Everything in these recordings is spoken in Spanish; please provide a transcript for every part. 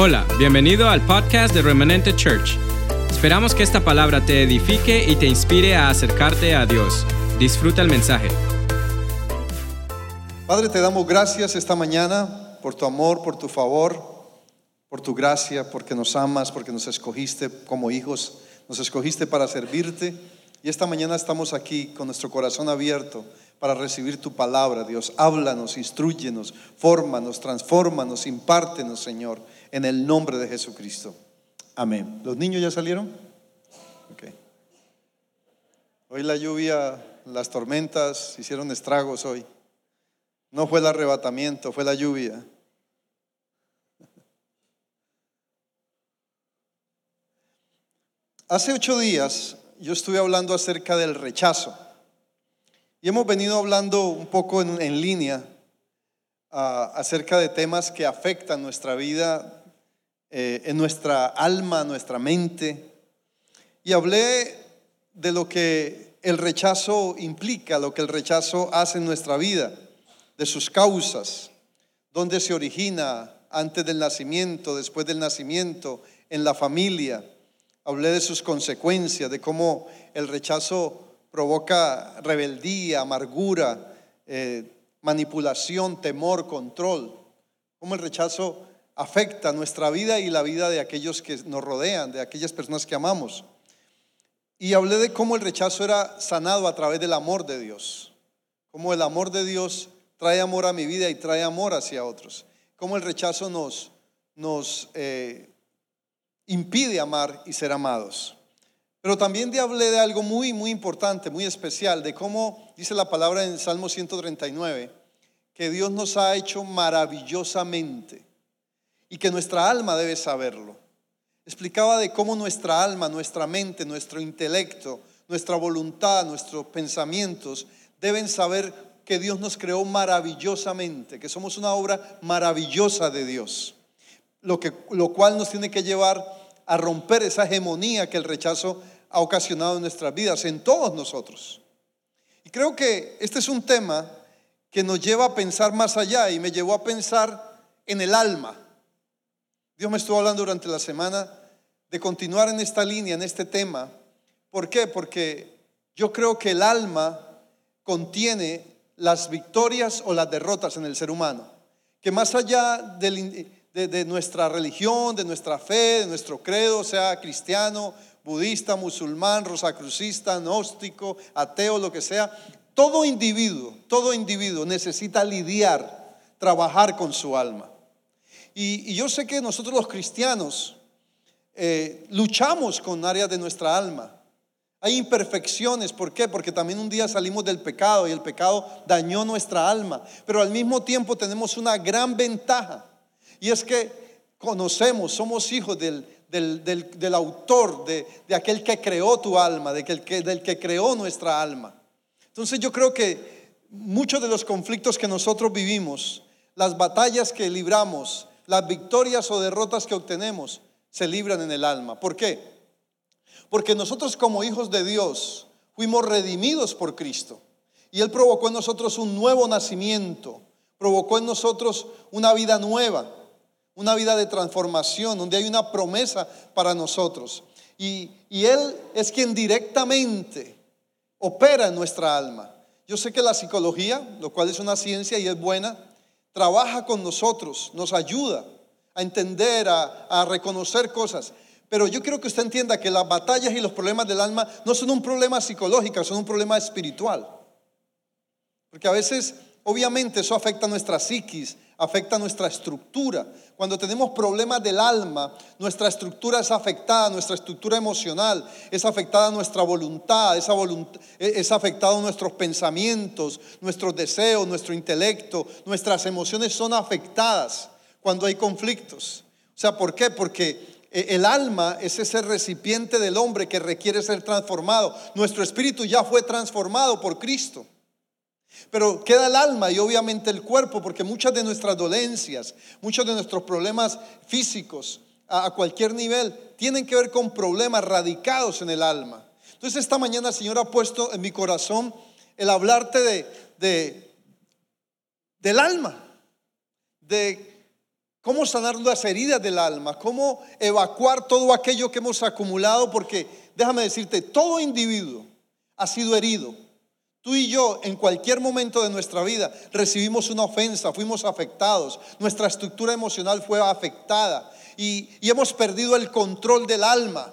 Hola, bienvenido al podcast de Remanente Church. Esperamos que esta palabra te edifique y te inspire a acercarte a Dios. Disfruta el mensaje. Padre, te damos gracias esta mañana por tu amor, por tu favor, por tu gracia, porque nos amas, porque nos escogiste como hijos, nos escogiste para servirte. Y esta mañana estamos aquí con nuestro corazón abierto para recibir tu palabra, Dios. Háblanos, instruyenos, fórmanos, transfórmanos, impártenos, Señor en el nombre de Jesucristo. Amén. ¿Los niños ya salieron? Okay. Hoy la lluvia, las tormentas hicieron estragos hoy. No fue el arrebatamiento, fue la lluvia. Hace ocho días yo estuve hablando acerca del rechazo y hemos venido hablando un poco en, línea ah, acerca de temas que afectan nuestra vida eh, en nuestra alma, nuestra mente. Y hablé de lo que el rechazo implica, lo que el rechazo hace en nuestra vida, de sus causas, dónde se origina antes del nacimiento, después del nacimiento, en la familia. Hablé de sus consecuencias, de cómo el rechazo provoca rebeldía, amargura, eh, manipulación, temor, control. Cómo el rechazo afecta nuestra vida y la vida de aquellos que nos rodean, de aquellas personas que amamos. Y hablé de cómo el rechazo era sanado a través del amor de Dios, cómo el amor de Dios trae amor a mi vida y trae amor hacia otros, cómo el rechazo nos, nos eh, impide amar y ser amados. Pero también hablé de algo muy, muy importante, muy especial, de cómo dice la palabra en Salmo 139, que Dios nos ha hecho maravillosamente y que nuestra alma debe saberlo. Explicaba de cómo nuestra alma, nuestra mente, nuestro intelecto, nuestra voluntad, nuestros pensamientos deben saber que Dios nos creó maravillosamente, que somos una obra maravillosa de Dios, lo, que, lo cual nos tiene que llevar a romper esa hegemonía que el rechazo ha ocasionado en nuestras vidas, en todos nosotros. Y creo que este es un tema que nos lleva a pensar más allá y me llevó a pensar en el alma. Dios me estuvo hablando durante la semana de continuar en esta línea, en este tema. ¿Por qué? Porque yo creo que el alma contiene las victorias o las derrotas en el ser humano. Que más allá de, nuestra religión, de nuestra fe, de nuestro credo, sea cristiano, budista, musulmán, rosacrucista, gnóstico, ateo, lo que sea, todo individuo, todo individuo necesita lidiar, trabajar con su alma. Y, yo sé que nosotros los cristianos eh, luchamos con áreas de nuestra alma. Hay imperfecciones, ¿por qué? Porque también un día salimos del pecado y el pecado dañó nuestra alma. Pero al mismo tiempo tenemos una gran ventaja y es que conocemos, somos hijos del, del, autor, de, aquel que creó tu alma, de que, del que creó nuestra alma. Entonces yo creo que muchos de los conflictos que nosotros vivimos, las batallas que libramos, las victorias o derrotas que obtenemos se libran en el alma. ¿Por qué? Porque nosotros como hijos de Dios fuimos redimidos por Cristo. Y Él provocó en nosotros un nuevo nacimiento, provocó en nosotros una vida nueva, una vida de transformación, donde hay una promesa para nosotros. Y, y Él es quien directamente opera en nuestra alma. Yo sé que la psicología, lo cual es una ciencia y es buena, trabaja con nosotros, nos ayuda a entender, a, reconocer cosas. Pero yo quiero que usted entienda que las batallas y los problemas del alma no son un problema psicológico, son un problema espiritual. Porque a veces, obviamente, eso afecta a nuestra psiquis, afecta nuestra estructura. Cuando tenemos problemas del alma, nuestra estructura es afectada, nuestra estructura emocional es afectada nuestra voluntad, esa voluntad es afectado nuestros pensamientos, nuestros deseos, nuestro intelecto, nuestras emociones son afectadas cuando hay conflictos. O sea, ¿por qué? Porque eh, el alma es ese recipiente del hombre que requiere ser transformado. Nuestro espíritu ya fue transformado por Cristo. Pero queda el alma y obviamente el cuerpo, porque muchas de nuestras dolencias, muchos de nuestros problemas físicos a, cualquier nivel tienen que ver con problemas radicados en el alma. Entonces esta mañana el Señor ha puesto en mi corazón el hablarte de, de del alma, de cómo sanar las heridas del alma, cómo evacuar todo aquello que hemos acumulado, porque déjame decirte, todo individuo ha sido herido. Tú y yo en cualquier momento de nuestra vida recibimos una ofensa, fuimos afectados, nuestra estructura emocional fue afectada y, hemos perdido el control del alma.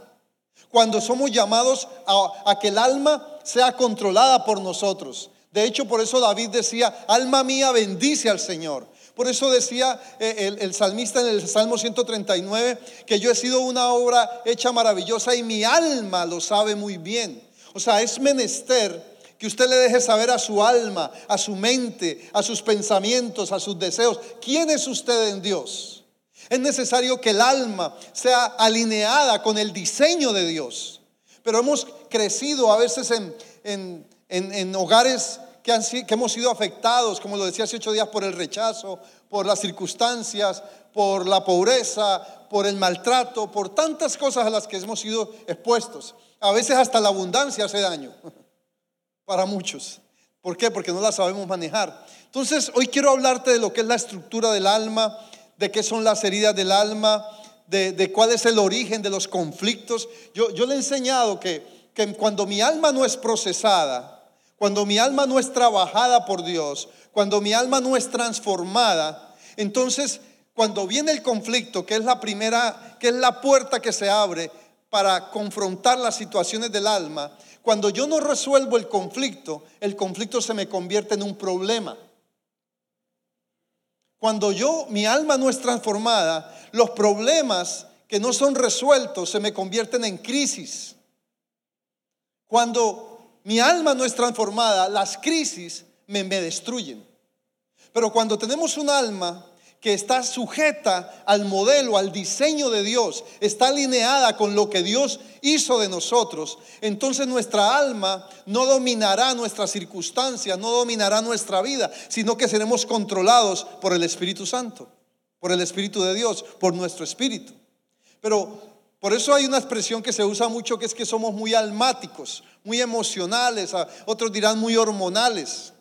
Cuando somos llamados a que el alma sea controlada por nosotros. De hecho, por eso David decía, alma mía bendice al Señor. Por eso decía eh, el, salmista en el Salmo 139 que yo he sido una obra hecha maravillosa y mi alma lo sabe muy bien. O sea, es menester que usted le deje saber a su alma, a su mente, a sus pensamientos, a sus deseos, quién es usted en Dios. Es necesario que el alma sea alineada con el diseño de Dios. Pero hemos crecido a veces en, en hogares que, hemos sido afectados, como lo decía hace ocho días, por el rechazo, por las circunstancias, por la pobreza, por el maltrato, por tantas cosas a las que hemos sido expuestos. A veces hasta la abundancia hace daño para muchos. ¿Por qué? Porque no la sabemos manejar. Entonces, hoy quiero hablarte de lo que es la estructura del alma, de qué son las heridas del alma, de, cuál es el origen de los conflictos. Yo, yo le he enseñado que, que cuando mi alma no es procesada, cuando mi alma no es trabajada por Dios, cuando mi alma no es transformada, entonces cuando viene el conflicto, que es la primera, que es la puerta que se abre para confrontar las situaciones del alma, cuando yo no resuelvo el conflicto, el conflicto se me convierte en un problema. Cuando yo, mi alma no es transformada, los problemas que no son resueltos se me convierten en crisis. Cuando mi alma no es transformada, las crisis me, destruyen. Pero cuando tenemos un alma que está sujeta al modelo, al diseño de Dios, está alineada con lo que Dios hizo de nosotros, entonces nuestra alma no dominará nuestras circunstancias, no dominará nuestra vida, sino que seremos controlados por el Espíritu Santo, por el Espíritu de Dios, por nuestro Espíritu. Pero por eso hay una expresión que se usa mucho que es que somos muy almáticos, muy emocionales, otros dirán muy hormonales.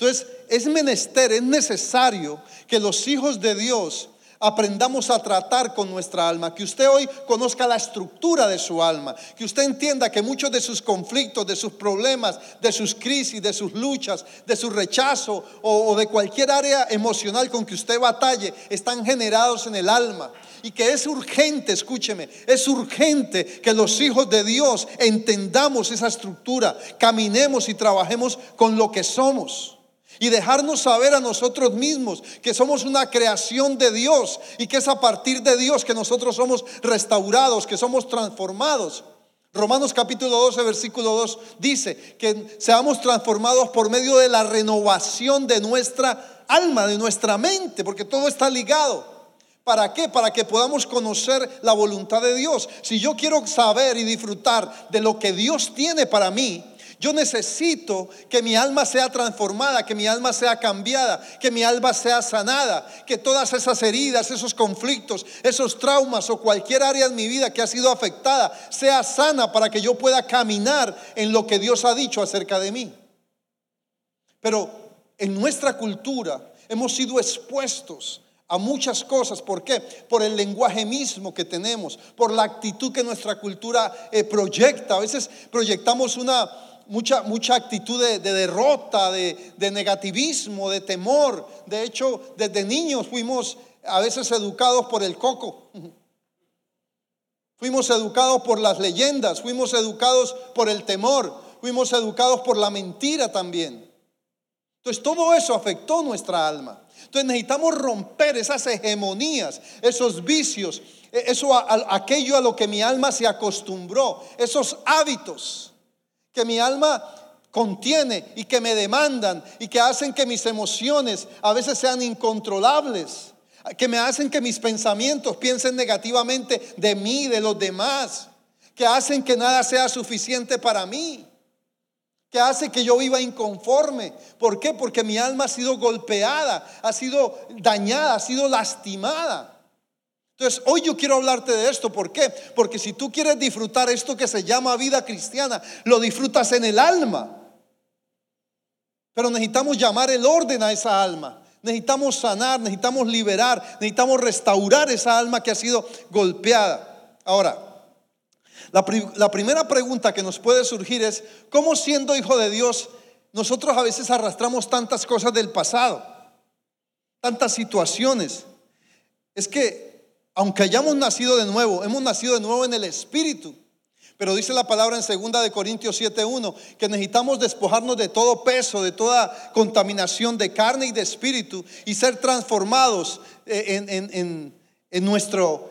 Entonces, es menester, es necesario que los hijos de Dios aprendamos a tratar con nuestra alma, que usted hoy conozca la estructura de su alma, que usted entienda que muchos de sus conflictos, de sus problemas, de sus crisis, de sus luchas, de su rechazo o, de cualquier área emocional con que usted batalle, están generados en el alma. Y que es urgente, escúcheme, es urgente que los hijos de Dios entendamos esa estructura, caminemos y trabajemos con lo que somos y dejarnos saber a nosotros mismos que somos una creación de Dios y que es a partir de Dios que nosotros somos restaurados, que somos transformados. Romanos capítulo 12, versículo 2 dice que seamos transformados por medio de la renovación de nuestra alma, de nuestra mente, porque todo está ligado. ¿Para qué? Para que podamos conocer la voluntad de Dios. Si yo quiero saber y disfrutar de lo que Dios tiene para mí, yo necesito que mi alma sea transformada, que mi alma sea cambiada, que mi alma sea sanada, que todas esas heridas, esos conflictos, esos traumas o cualquier área en mi vida que ha sido afectada sea sana para que yo pueda caminar en lo que Dios ha dicho acerca de mí. Pero en nuestra cultura hemos sido expuestos a muchas cosas. ¿Por qué? Por el lenguaje mismo que tenemos, por la actitud que nuestra cultura eh, proyecta. A veces proyectamos una, mucha, mucha actitud de, derrota, de, negativismo, de temor. De hecho, desde niños fuimos a veces educados por el coco. Fuimos educados por las leyendas, fuimos educados por el temor, fuimos educados por la mentira también. Entonces todo eso afectó nuestra alma. Entonces necesitamos romper esas hegemonías, esos vicios, e, eso, aquello a lo que mi alma se acostumbró, esos hábitos que mi alma contiene y que me demandan y que hacen que mis emociones a veces sean incontrolables, que me hacen que mis pensamientos piensen negativamente de mí, de los demás, que hacen que nada sea suficiente para mí, que hace que yo viva inconforme. ¿Por qué? Porque mi alma ha sido golpeada, ha sido dañada, ha sido lastimada. Entonces, hoy yo quiero hablarte de esto. ¿Por qué? Porque si tú quieres disfrutar esto que se llama vida cristiana, lo disfrutas en el alma. Pero necesitamos llamar el orden a esa alma. Necesitamos sanar, necesitamos liberar, necesitamos restaurar esa alma que ha sido golpeada. Ahora, la, primera pregunta que nos puede surgir es, ¿cómo siendo hijo de Dios nosotros a veces arrastramos tantas cosas del pasado? Tantas situaciones. Es que, aunque hayamos nacido de nuevo, hemos nacido de nuevo en el Espíritu. Pero dice la palabra en 2 de Corintios 7:1 que necesitamos despojarnos de todo peso, de toda contaminación de carne y de espíritu y ser transformados eh, en, en nuestro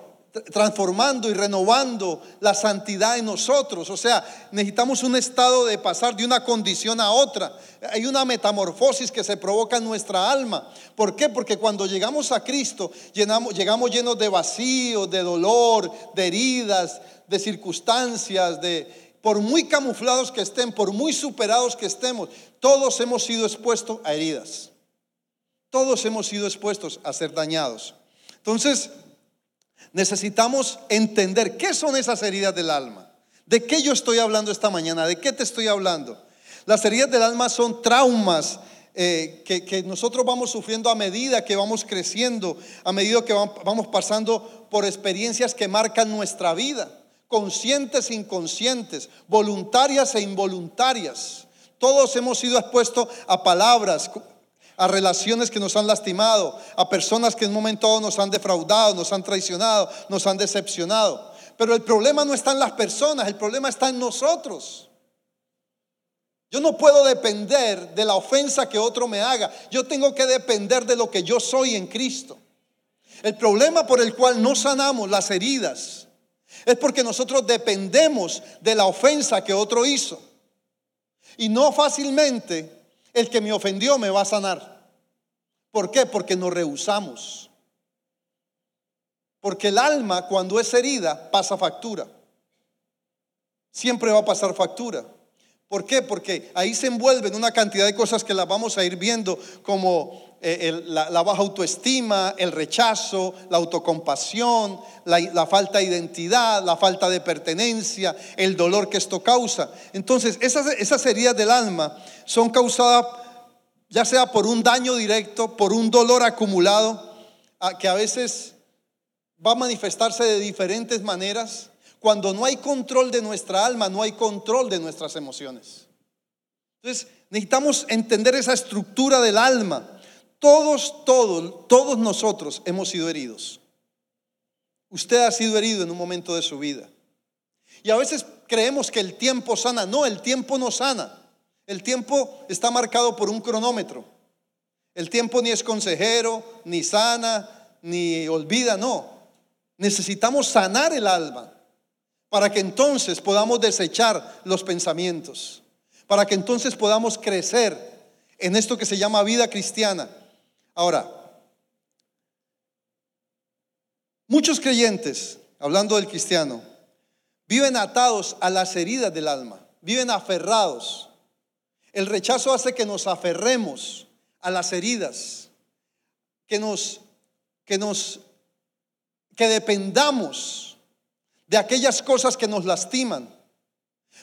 transformando y renovando la santidad en nosotros. O sea, necesitamos un estado de pasar de una condición a otra. Hay una metamorfosis que se provoca en nuestra alma. ¿Por qué? Porque cuando llegamos a Cristo, llegamos llenos de vacío, de dolor, de heridas, de circunstancias, de por muy camuflados que estén, por muy superados que estemos, todos hemos sido expuestos a heridas. Todos hemos sido expuestos a ser dañados. Entonces, necesitamos entender qué son esas heridas del alma. ¿De qué yo estoy hablando esta mañana? ¿De qué te estoy hablando? Las heridas del alma son traumas eh, que, nosotros vamos sufriendo a medida que vamos creciendo, a medida que vamos pasando por experiencias que marcan nuestra vida, conscientes e inconscientes, voluntarias e involuntarias. Todos hemos sido expuestos a palabras, a relaciones que nos han lastimado, a personas que en un momento nos han defraudado, nos han traicionado, nos han decepcionado. Pero el problema no está en las personas, el problema está en nosotros. Yo no puedo depender de la ofensa que otro me haga. Yo tengo que depender de lo que yo soy en Cristo. El problema por el cual no sanamos las heridas es porque nosotros dependemos de la ofensa que otro hizo. Y no fácilmente el que me ofendió me va a sanar. ¿Por qué? Porque nos rehusamos. Porque el alma cuando es herida pasa factura. Siempre va a pasar factura. ¿Por qué? Porque ahí se envuelven una cantidad de cosas que las vamos a ir viendo como eh, la, baja autoestima, el rechazo, la autocompasión, la, falta de identidad, la falta de pertenencia, el dolor que esto causa. Entonces, esas, esas heridas del alma son causadas ya sea por un daño directo, por un dolor acumulado, que a veces va a manifestarse de diferentes maneras cuando no hay control de nuestra alma, no hay control de nuestras emociones. Entonces, necesitamos entender esa estructura del alma. Todos, todos, todos nosotros hemos sido heridos. Usted ha sido herido en un momento de su vida. Y a veces creemos que el tiempo sana. No, el tiempo no sana. El tiempo está marcado por un cronómetro. El tiempo ni es consejero, ni sana, ni olvida, no. Necesitamos sanar el alma para que entonces podamos desechar los pensamientos, para que entonces podamos crecer en esto que se llama vida cristiana. Ahora, muchos creyentes, hablando del cristiano, viven atados a las heridas del alma, viven aferrados. El rechazo hace que nos aferremos a las heridas, que nos que nos que dependamos de aquellas cosas que nos lastiman.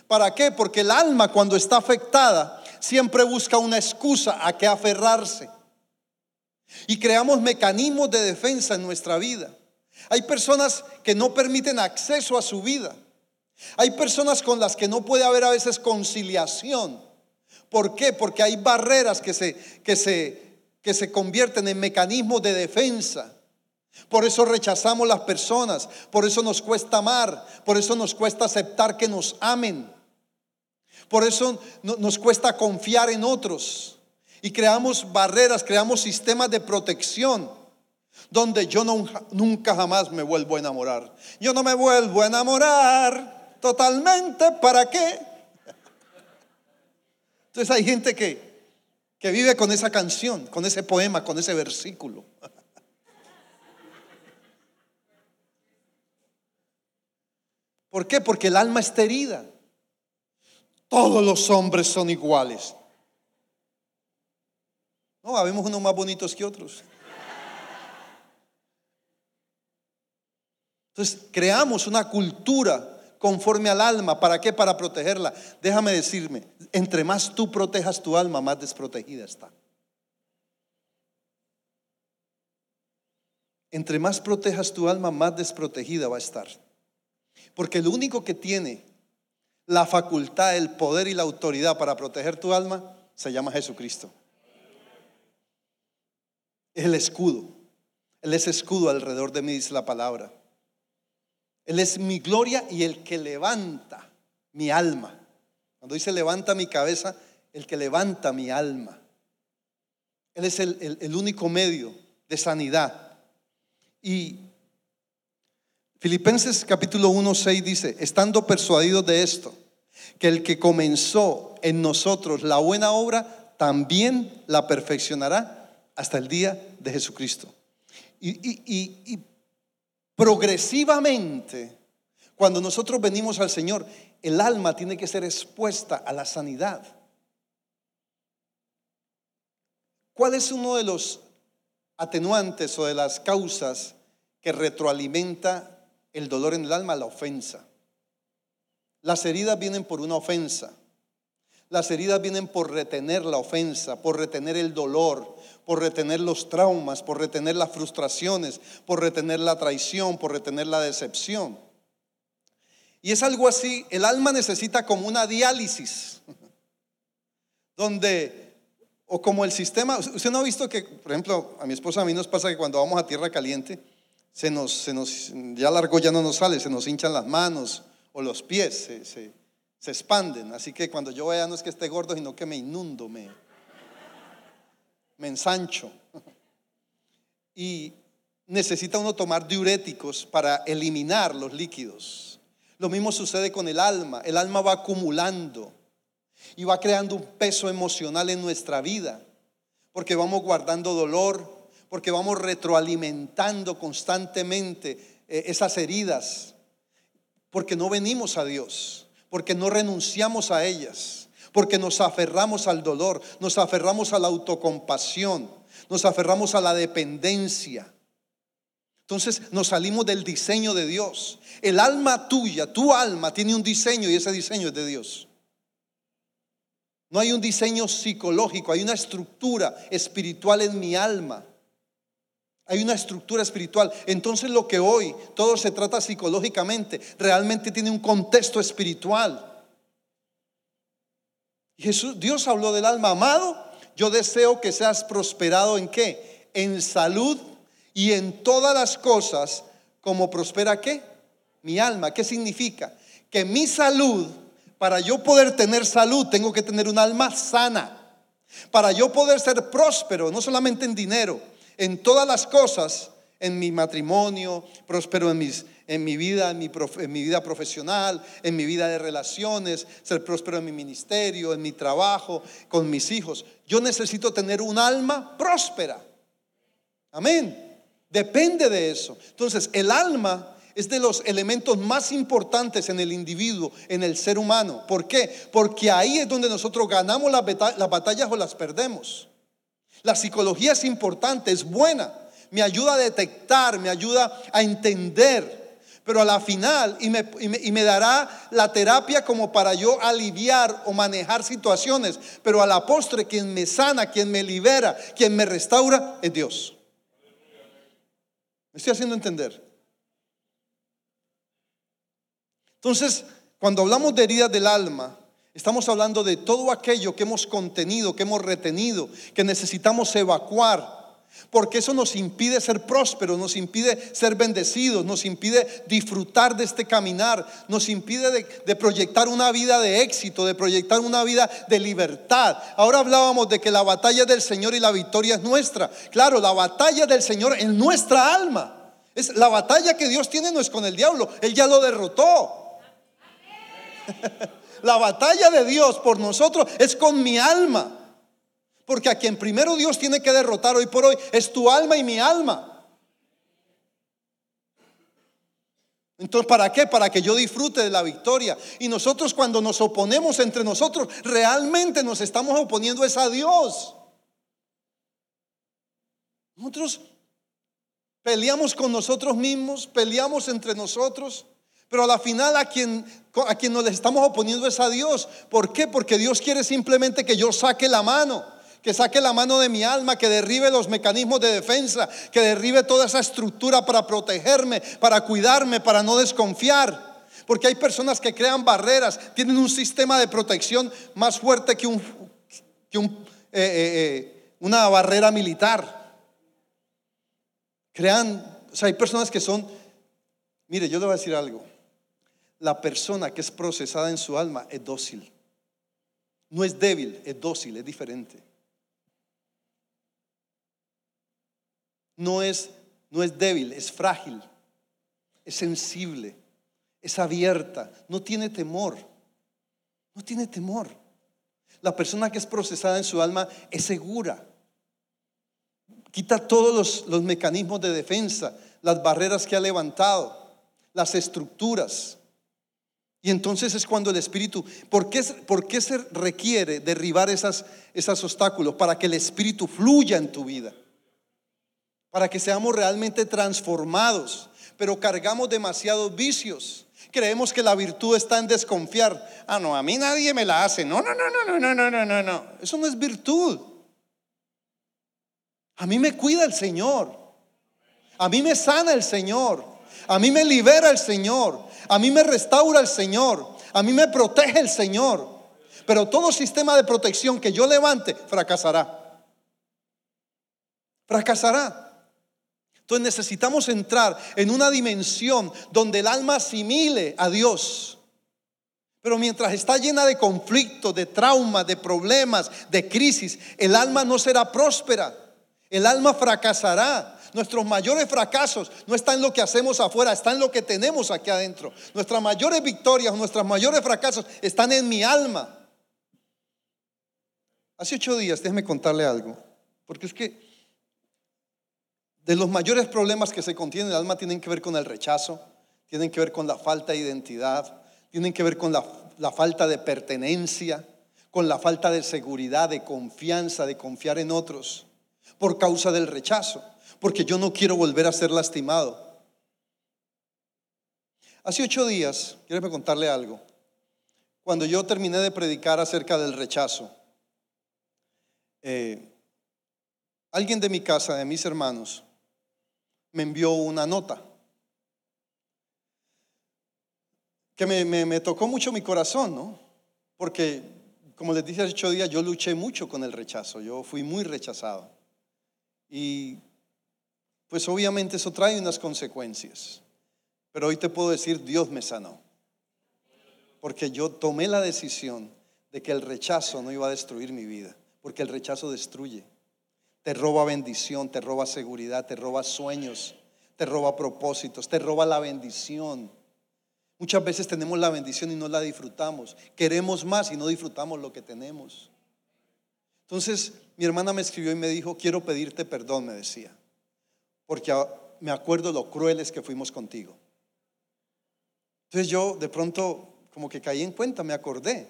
¿Para qué? Porque el alma cuando está afectada siempre busca una excusa a que aferrarse. Y creamos mecanismos de defensa en nuestra vida. Hay personas que no permiten acceso a su vida. Hay personas con las que no puede haber a veces conciliación. ¿Por qué? Porque hay barreras que se, que se, que se convierten en mecanismos de defensa. Por eso rechazamos las personas, por eso nos cuesta amar, por eso nos cuesta aceptar que nos amen, por eso nos cuesta confiar en otros y creamos barreras, creamos sistemas de protección donde yo nunca jamás me vuelvo a enamorar. Yo no me vuelvo a enamorar totalmente, ¿para qué? Entonces hay gente que, que vive con esa canción, con ese poema, con ese versículo. ¿Por qué? Porque el alma está herida. Todos los hombres son iguales. No, habemos unos más bonitos que otros. Entonces, creamos una cultura conforme al alma. ¿Para qué? Para protegerla. Déjame decirme, entre más tú protejas tu alma, más desprotegida está. entre más protejas tu alma, más desprotegida va a estar. Porque el único que tiene la facultad, el poder y la autoridad para proteger tu alma se llama Jesucristo. Es el escudo. Él es escudo alrededor de mí, dice la palabra. Él es mi gloria y el que levanta mi alma. Cuando dice levanta mi cabeza, el que levanta mi alma. Él es el, el único medio de sanidad. Y Filipenses capítulo 1, 6 dice, estando persuadidos de esto, que el que comenzó en nosotros la buena obra, también la perfeccionará hasta el día de Jesucristo. Y, progresivamente, cuando nosotros venimos al Señor, el alma tiene que ser expuesta a la sanidad. ¿Cuál es uno de los atenuantes o de las causas que retroalimenta el dolor en el alma? La ofensa. Las heridas vienen por una ofensa. Las heridas vienen por retener la ofensa, por retener el dolor, por retener los traumas, por retener las frustraciones, por retener la traición, por retener la decepción. Y es algo así, el alma necesita como una diálisis, donde, o como el sistema, usted no ha visto que, por ejemplo, a mi esposa a mí nos pasa que cuando vamos a tierra caliente, se nos, se nos ya largo ya no nos sale, se nos hinchan las manos, o los pies se, expanden. Así que cuando yo vea no es que esté gordo, sino que me inundo, me, me ensancho. Y necesita uno tomar diuréticos para eliminar los líquidos. Lo mismo sucede con el alma. El alma va acumulando y va creando un peso emocional en nuestra vida, porque vamos guardando dolor, porque vamos retroalimentando constantemente eh, esas heridas porque no venimos a Dios, porque no renunciamos a ellas, porque nos aferramos al dolor, nos aferramos a la autocompasión, nos aferramos a la dependencia. Entonces nos salimos del diseño de Dios. El alma tuya, tu alma tiene un diseño y ese diseño es de Dios. No hay un diseño psicológico, hay una estructura espiritual en mi alma. Hay una estructura espiritual. Entonces lo que hoy todo se trata psicológicamente, realmente tiene un contexto espiritual. Jesús, Dios habló del alma amado. Yo deseo que seas prosperado en qué? En salud y en todas las cosas, como prospera qué? Mi alma. ¿Qué significa? Que mi salud, para yo poder tener salud, tengo que tener un alma sana. Para yo poder ser próspero, no solamente en dinero, en todas las cosas, en mi matrimonio, próspero en, mis, en, mi vida, en, mi en mi vida profesional, en mi vida de relaciones, ser próspero en mi ministerio, en mi trabajo, con mis hijos. Yo necesito tener un alma próspera. Amén. Depende de eso. Entonces, el alma es de los elementos más importantes en el individuo, en el ser humano. ¿Por qué? Porque ahí es donde nosotros ganamos las batallas o las perdemos. La psicología es importante, es buena, me ayuda a detectar, me ayuda a entender, pero a la final, y me, dará la terapia como para yo aliviar o manejar situaciones, pero a la postre quien me sana, quien me libera, quien me restaura es Dios. ¿Me estoy haciendo entender? Entonces, cuando hablamos de heridas del alma, Estamos hablando de todo aquello que hemos contenido, que hemos retenido, que necesitamos evacuar. Porque eso nos impide ser prósperos, nos impide ser bendecidos, nos impide disfrutar de este caminar, nos impide de, proyectar una vida de éxito, de proyectar una vida de libertad. Ahora hablábamos de que la batalla del Señor y la victoria es nuestra. Claro, la batalla del Señor en nuestra alma. Es la batalla que Dios tiene no es con el diablo, Él ya lo derrotó. La batalla de Dios por nosotros es con mi alma. Porque a quien primero Dios tiene que derrotar hoy por hoy es tu alma y mi alma. Entonces, ¿para qué? Para que yo disfrute de la victoria. Y nosotros cuando nos oponemos entre nosotros, realmente nos estamos oponiendo es a Dios. Nosotros peleamos con nosotros mismos, peleamos entre nosotros. Pero a la final a quien, a quien nos estamos oponiendo es a Dios. ¿Por qué? Porque Dios quiere simplemente que yo saque la mano. que saque la mano de mi alma, que derribe los mecanismos de defensa, que derribe toda esa estructura para protegerme, para cuidarme, para no desconfiar. Porque hay personas que crean barreras, tienen un sistema de protección más fuerte que, eh, eh, eh, una barrera militar. Crean, o sea, hay personas que son, mire, yo le voy a decir algo. La persona que es procesada en su alma es dócil. No es débil, es dócil, es diferente. No es, no es débil, es frágil, es sensible, es abierta, no tiene temor. No tiene temor. La persona que es procesada en su alma es segura. Quita todos los, los mecanismos de defensa, las barreras que ha levantado, las estructuras. Y entonces es cuando el Espíritu, ¿por qué, por qué se requiere derribar esas, esos obstáculos? Para que el Espíritu fluya en tu vida. Para que seamos realmente transformados. Pero cargamos demasiados vicios. Creemos que la virtud está en desconfiar. Ah, no, a mí nadie me la hace. No, no, no, no, no, no, no, no, no. Eso no es virtud. A mí me cuida el Señor. A mí me sana el Señor. A mí me libera el Señor. A mí me restaura el Señor. A mí me protege el Señor. Pero todo sistema de protección que yo levante fracasará. Fracasará. Entonces necesitamos entrar en una dimensión donde el alma asimile a Dios. Pero mientras está llena de conflictos, de traumas, de problemas, de crisis, el alma no será próspera. El alma fracasará. Nuestros mayores fracasos no están en lo que hacemos afuera, están en lo que tenemos aquí adentro. Nuestras mayores victorias, nuestros mayores fracasos están en mi alma. Hace ocho días, déjeme contarle algo, porque es que de los mayores problemas que se contienen en el alma tienen que ver con el rechazo, tienen que ver con la falta de identidad, tienen que ver con la, la falta de pertenencia, con la falta de seguridad, de confianza, de confiar en otros, por causa del rechazo porque yo no quiero volver a ser lastimado. Hace ocho días, quiero contarle algo. Cuando yo terminé de predicar acerca del rechazo, eh, alguien de mi casa, de mis hermanos, me envió una nota que me, me tocó mucho mi corazón, ¿no? Porque, como les dije hace ocho días, yo luché mucho con el rechazo, yo fui muy rechazado. Y pues obviamente eso trae unas consecuencias. Pero hoy te puedo decir, Dios me sanó. Porque yo tomé la decisión de que el rechazo no iba a destruir mi vida. Porque el rechazo destruye. Te roba bendición, te roba seguridad, te roba sueños, te roba propósitos, te roba la bendición. Muchas veces tenemos la bendición y no la disfrutamos. Queremos más y no disfrutamos lo que tenemos. Entonces mi hermana me escribió y me dijo, quiero pedirte perdón, me decía porque me acuerdo lo crueles que fuimos contigo. Entonces yo de pronto como que caí en cuenta, me acordé,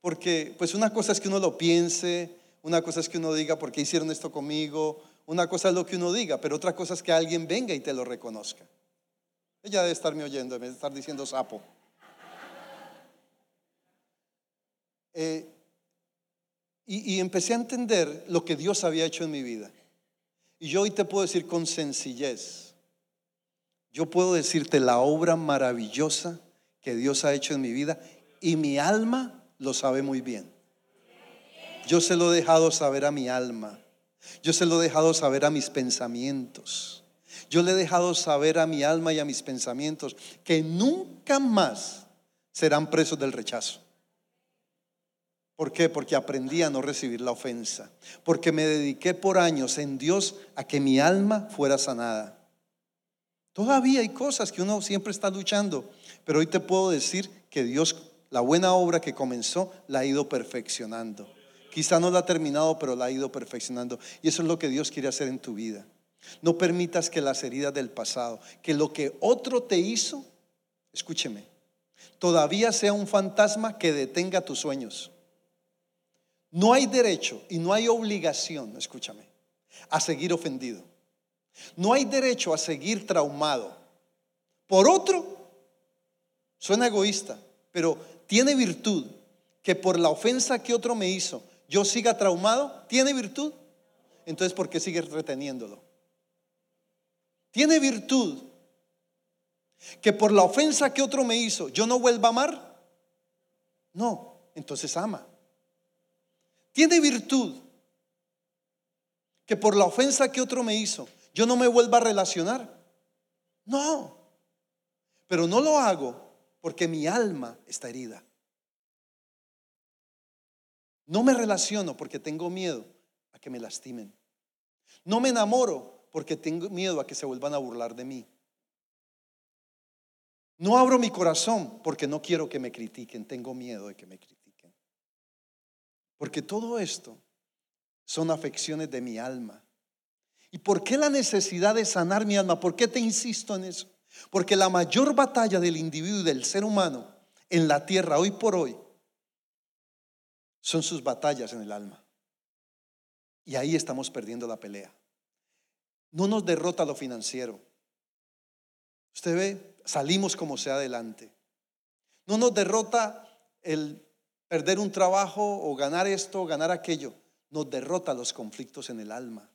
porque pues una cosa es que uno lo piense, una cosa es que uno diga, ¿por qué hicieron esto conmigo? Una cosa es lo que uno diga, pero otra cosa es que alguien venga y te lo reconozca. Ella debe estarme oyendo, debe estar diciendo sapo. Eh, y empecé a entender lo que Dios había hecho en mi vida. Y yo hoy te puedo decir con sencillez, yo puedo decirte la obra maravillosa que Dios ha hecho en mi vida y mi alma lo sabe muy bien. Yo se lo he dejado saber a mi alma. Yo se lo he dejado saber a mis pensamientos. Yo le he dejado saber a mi alma y a mis pensamientos que nunca más serán presos del rechazo. ¿Por qué? Porque aprendí a no recibir la ofensa. Porque me dediqué por años en Dios a que mi alma fuera sanada. Todavía hay cosas que uno siempre está luchando, pero hoy te puedo decir que Dios, la buena obra que comenzó, la ha ido perfeccionando. Quizá no la ha terminado, pero la ha ido perfeccionando. Y eso es lo que Dios quiere hacer en tu vida. No permitas que las heridas del pasado, que lo que otro te hizo, escúcheme, todavía sea un fantasma que detenga tus sueños. No hay derecho y no hay obligación, escúchame, a seguir ofendido. No hay derecho a seguir traumado. Por otro, suena egoísta, pero tiene virtud que por la ofensa que otro me hizo, yo siga traumado, ¿tiene virtud? Entonces, ¿por qué sigues reteniéndolo? ¿Tiene virtud que por la ofensa que otro me hizo, yo no vuelva a amar? No, entonces ama. ¿Tiene virtud que por la ofensa que otro me hizo, yo no me vuelva a relacionar? No, pero no lo hago porque mi alma está herida. No me relaciono porque tengo miedo a que me lastimen. No me enamoro porque tengo miedo a que se vuelvan a burlar de mí. No abro mi corazón porque no quiero que me critiquen, tengo miedo de que me critiquen. Porque todo esto son afecciones de mi alma. ¿Y por qué la necesidad de sanar mi alma? ¿Por qué te insisto en eso? Porque la mayor batalla del individuo y del ser humano en la tierra hoy por hoy son sus batallas en el alma. Y ahí estamos perdiendo la pelea. No nos derrota lo financiero. Usted ve, salimos como sea adelante. No nos derrota el perder un trabajo o ganar esto o ganar aquello. Nos derrota los conflictos en el alma.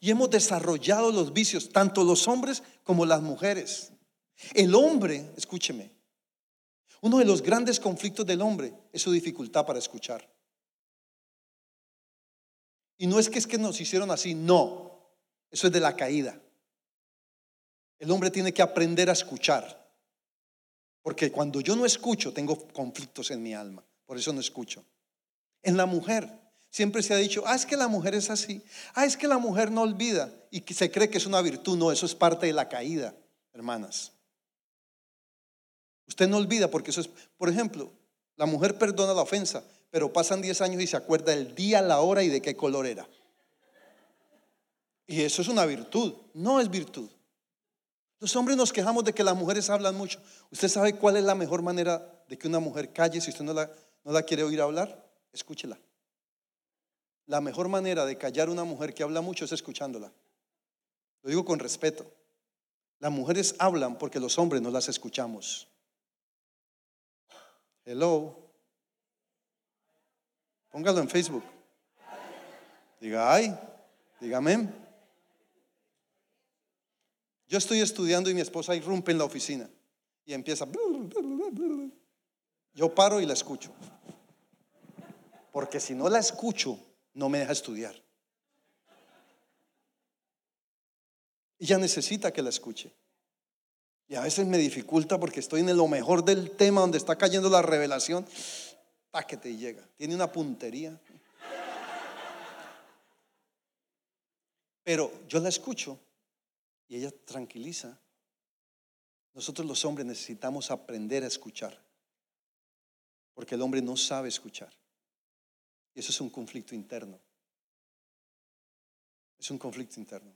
Y hemos desarrollado los vicios, tanto los hombres como las mujeres. El hombre, escúcheme, uno de los grandes conflictos del hombre es su dificultad para escuchar. Y no es que es que nos hicieron así, no, eso es de la caída. El hombre tiene que aprender a escuchar. Porque cuando yo no escucho, tengo conflictos en mi alma. Por eso no escucho. En la mujer, siempre se ha dicho, ah, es que la mujer es así. Ah, es que la mujer no olvida. Y que se cree que es una virtud. No, eso es parte de la caída, hermanas. Usted no olvida porque eso es, por ejemplo, la mujer perdona la ofensa, pero pasan 10 años y se acuerda el día, la hora y de qué color era. Y eso es una virtud, no es virtud. Los hombres nos quejamos de que las mujeres hablan mucho. ¿Usted sabe cuál es la mejor manera de que una mujer calle si usted no la, no la quiere oír hablar? Escúchela. La mejor manera de callar a una mujer que habla mucho es escuchándola. Lo digo con respeto. Las mujeres hablan porque los hombres no las escuchamos. Hello. Póngalo en Facebook. Diga ay, dígame. Yo estoy estudiando y mi esposa irrumpe en la oficina y empieza. Yo paro y la escucho. Porque si no la escucho, no me deja estudiar. Ella necesita que la escuche. Y a veces me dificulta porque estoy en lo mejor del tema donde está cayendo la revelación. Pa' que te llega. Tiene una puntería. Pero yo la escucho y ella tranquiliza. Nosotros los hombres necesitamos aprender a escuchar, porque el hombre no sabe escuchar. Y eso es un conflicto interno. Es un conflicto interno.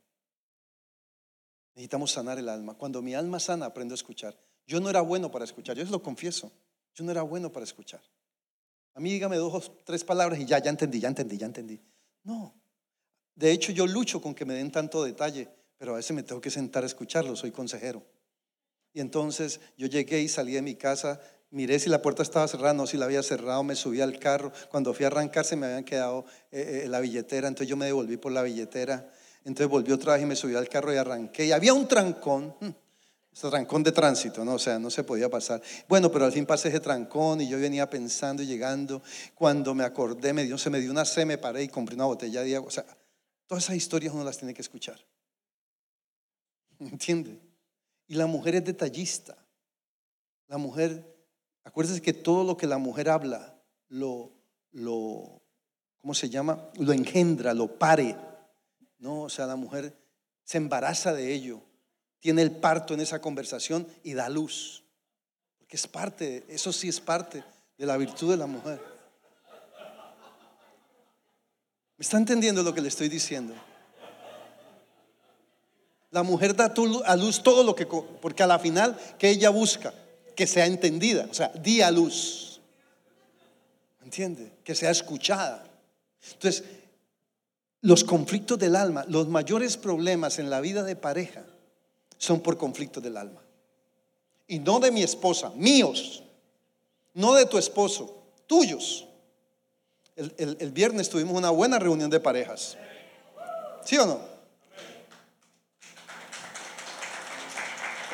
Necesitamos sanar el alma. Cuando mi alma sana, aprendo a escuchar. Yo no era bueno para escuchar, yo lo confieso. Yo no era bueno para escuchar. A mí dígame dos tres palabras y ya, ya entendí, ya entendí, ya entendí. No. De hecho, yo lucho con que me den tanto detalle pero a veces me tengo que sentar a escucharlo, soy consejero. Y entonces yo llegué y salí de mi casa, miré si la puerta estaba cerrada, no, si la había cerrado, me subí al carro. Cuando fui a arrancar se me habían quedado eh, eh, la billetera, entonces yo me devolví por la billetera. Entonces volví otra vez y me subí al carro y arranqué. Y había un trancón, hmm, ese trancón de tránsito, ¿no? O sea, no se podía pasar. Bueno, pero al fin pasé ese trancón y yo venía pensando y llegando. Cuando me acordé, me dio, se me dio una C, me paré y compré una botella de agua. O sea, todas esas historias uno las tiene que escuchar. ¿Entiende? Y la mujer es detallista. La mujer, acuérdese que todo lo que la mujer habla, lo, lo, ¿cómo se llama? Lo engendra, lo pare. No, o sea, la mujer se embaraza de ello, tiene el parto en esa conversación y da luz. Porque es parte, eso sí es parte de la virtud de la mujer. ¿Me está entendiendo lo que le estoy diciendo? La mujer da a luz todo lo que, porque a la final, que ella busca? Que sea entendida, o sea, di a luz. ¿Entiende? Que sea escuchada. Entonces, los conflictos del alma, los mayores problemas en la vida de pareja son por conflictos del alma. Y no de mi esposa, míos. No de tu esposo, tuyos. El, el- el viernes tuvimos una buena reunión de parejas. ¿Sí o no?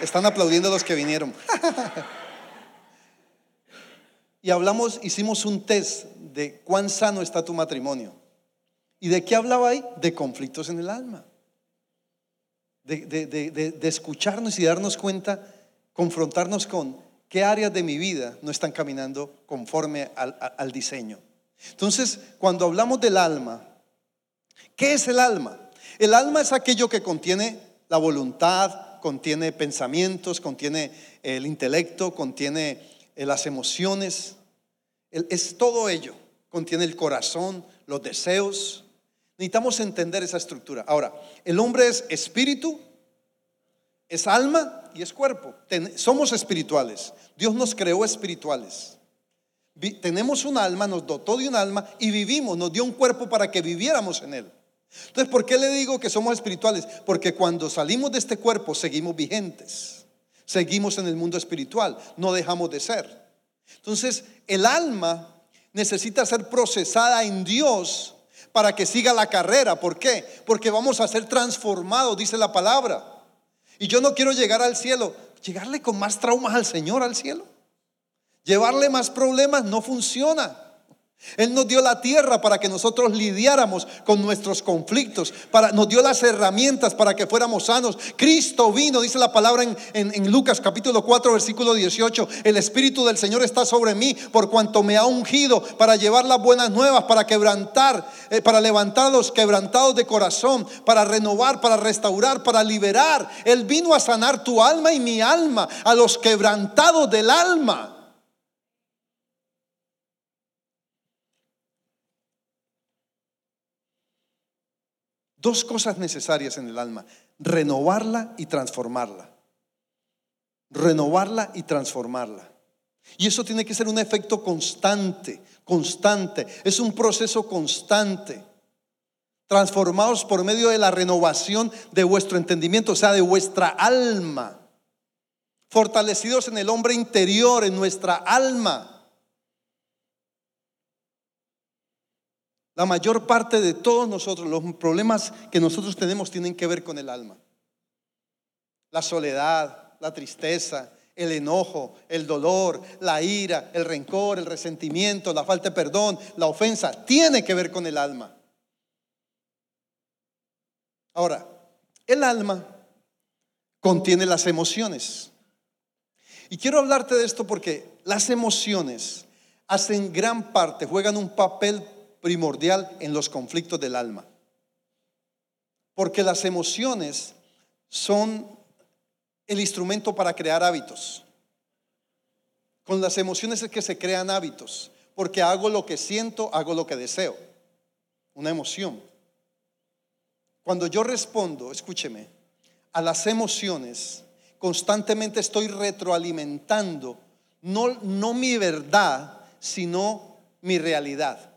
Están aplaudiendo los que vinieron. y hablamos, hicimos un test de cuán sano está tu matrimonio. ¿Y de qué hablaba ahí? De conflictos en el alma. De, de- escucharnos y darnos cuenta, confrontarnos con qué áreas de mi vida no están caminando conforme al, al diseño. Entonces, cuando hablamos del alma, ¿qué es el alma? El alma es aquello que contiene la voluntad, contiene pensamientos, contiene el intelecto, contiene eh, las emociones. Es todo ello. Contiene el corazón, los deseos. Necesitamos entender esa estructura. Ahora, el hombre es espíritu, es alma y es cuerpo. Somos espirituales. Dios nos creó espirituales. Tenemos un alma, nos dotó de un alma y vivimos, nos dio un cuerpo para que viviéramos en él. Entonces, ¿por qué le digo que somos espirituales? Porque cuando salimos de este cuerpo seguimos vigentes. Seguimos en el mundo espiritual, no dejamos de ser. Entonces, el alma necesita ser procesada en Dios para que siga la carrera. ¿Por qué? Porque vamos a ser transformados, dice la palabra. Y yo no quiero llegar al cielo, llegarle con más traumas al Señor al cielo. Llevarle más problemas no funciona. Él nos dio la tierra para que nosotros lidiáramos con nuestros conflictos, para, nos dio las herramientas para que fuéramos sanos. Cristo vino, dice la palabra en, en- Lucas capítulo 4, versículo 18, el Espíritu del Señor está sobre mí por cuanto me ha ungido para llevar las buenas nuevas, para quebrantar, eh, para levantar a los quebrantados de corazón, para renovar, para restaurar, para liberar. Él vino a sanar tu alma y mi alma, a los quebrantados del alma. Dos cosas necesarias en el alma, renovarla y transformarla. Renovarla y transformarla. Y eso tiene que ser un efecto constante, constante. Es un proceso constante. Transformados por medio de la renovación de vuestro entendimiento, o sea, de vuestra alma. Fortalecidos en el hombre interior, en nuestra alma. La mayor parte de todos nosotros, los problemas que nosotros tenemos tienen que ver con el alma. La soledad, la tristeza, el enojo, el dolor, la ira, el rencor, el resentimiento, la falta de perdón, la ofensa, tiene que ver con el alma. Ahora, el alma contiene las emociones. Y quiero hablarte de esto porque las emociones hacen gran parte, juegan un papel primordial en los conflictos del alma. Porque las emociones son el instrumento para crear hábitos. Con las emociones es que se crean hábitos, porque hago lo que siento, hago lo que deseo. Una emoción. Cuando yo respondo, escúcheme, a las emociones, constantemente estoy retroalimentando no, no mi verdad, sino mi realidad.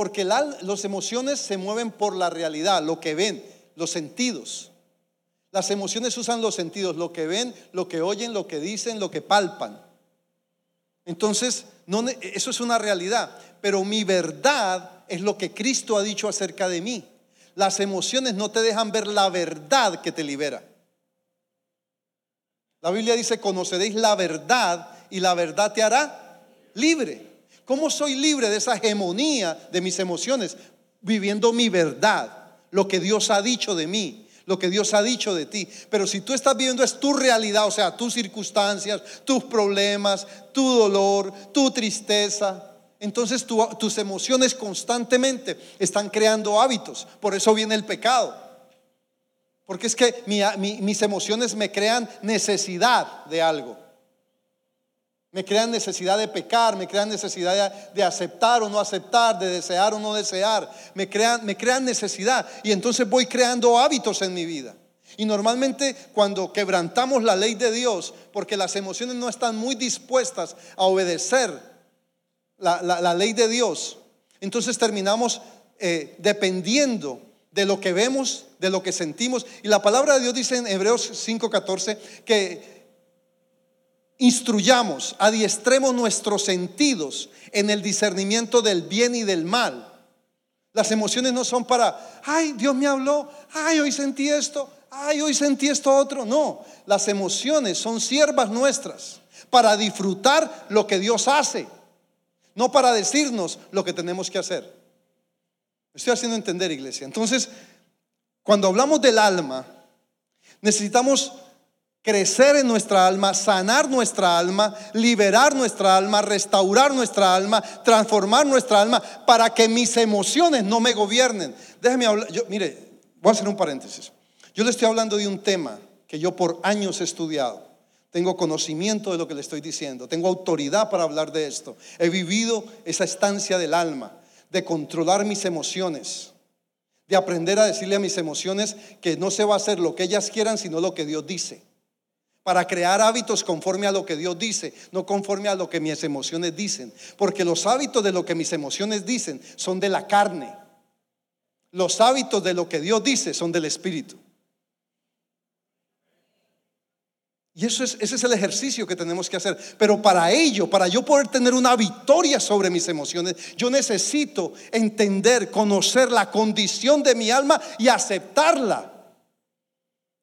Porque las emociones se mueven por la realidad, lo que ven, los sentidos. Las emociones usan los sentidos, lo que ven, lo que oyen, lo que dicen, lo que palpan. Entonces, eso es una realidad, pero mi verdad es lo que Cristo ha dicho acerca de mí. Las emociones no te dejan ver la verdad que te libera. La Biblia dice, conoceréis la verdad y la verdad te hará libre. ¿Cómo soy libre de esa hegemonía de mis emociones? Viviendo mi verdad, lo que Dios ha dicho de mí, lo que Dios ha dicho de ti. Pero si tú estás viviendo es tu realidad, o sea, tus circunstancias, tus problemas, tu dolor, tu tristeza, entonces tu, tus emociones constantemente están creando hábitos. Por eso viene el pecado. Porque es que mi, mi, mis emociones me crean necesidad de algo. Me crean necesidad de pecar, me crean necesidad de, aceptar o no aceptar, de desear o no desear. Me crean, me crean necesidad y entonces voy creando hábitos en mi vida. Y normalmente cuando quebrantamos la ley de Dios, porque las emociones no están muy dispuestas a obedecer la, la, la ley de Dios, entonces terminamos eh, dependiendo de lo que vemos, de lo que sentimos. Y la palabra de Dios dice en Hebreos 5:14 que instruyamos, adiestremos nuestros sentidos en el discernimiento del bien y del mal. Las emociones no son para, ay, Dios me habló, ay, hoy sentí esto, ay, hoy sentí esto otro. No, las emociones son siervas nuestras para disfrutar lo que Dios hace, no para decirnos lo que tenemos que hacer. estoy haciendo entender, iglesia. Entonces, cuando hablamos del alma, necesitamos crecer en nuestra alma, sanar nuestra alma, liberar nuestra alma, restaurar nuestra alma, transformar nuestra alma para que mis emociones no me gobiernen. Déjeme hablar, mire, voy a hacer un paréntesis. Yo le estoy hablando de un tema que yo por años he estudiado. Tengo conocimiento de lo que le estoy diciendo, tengo autoridad para hablar de esto. He vivido esa estancia del alma, de controlar mis emociones, de aprender a decirle a mis emociones que no se va a hacer lo que ellas quieran, sino lo que Dios dice para crear hábitos conforme a lo que Dios dice, no conforme a lo que mis emociones dicen. Porque los hábitos de lo que mis emociones dicen son de la carne. Los hábitos de lo que Dios dice son del Espíritu. Y eso es, ese es el ejercicio que tenemos que hacer. Pero para ello, para yo poder tener una victoria sobre mis emociones, yo necesito entender, conocer la condición de mi alma y aceptarla.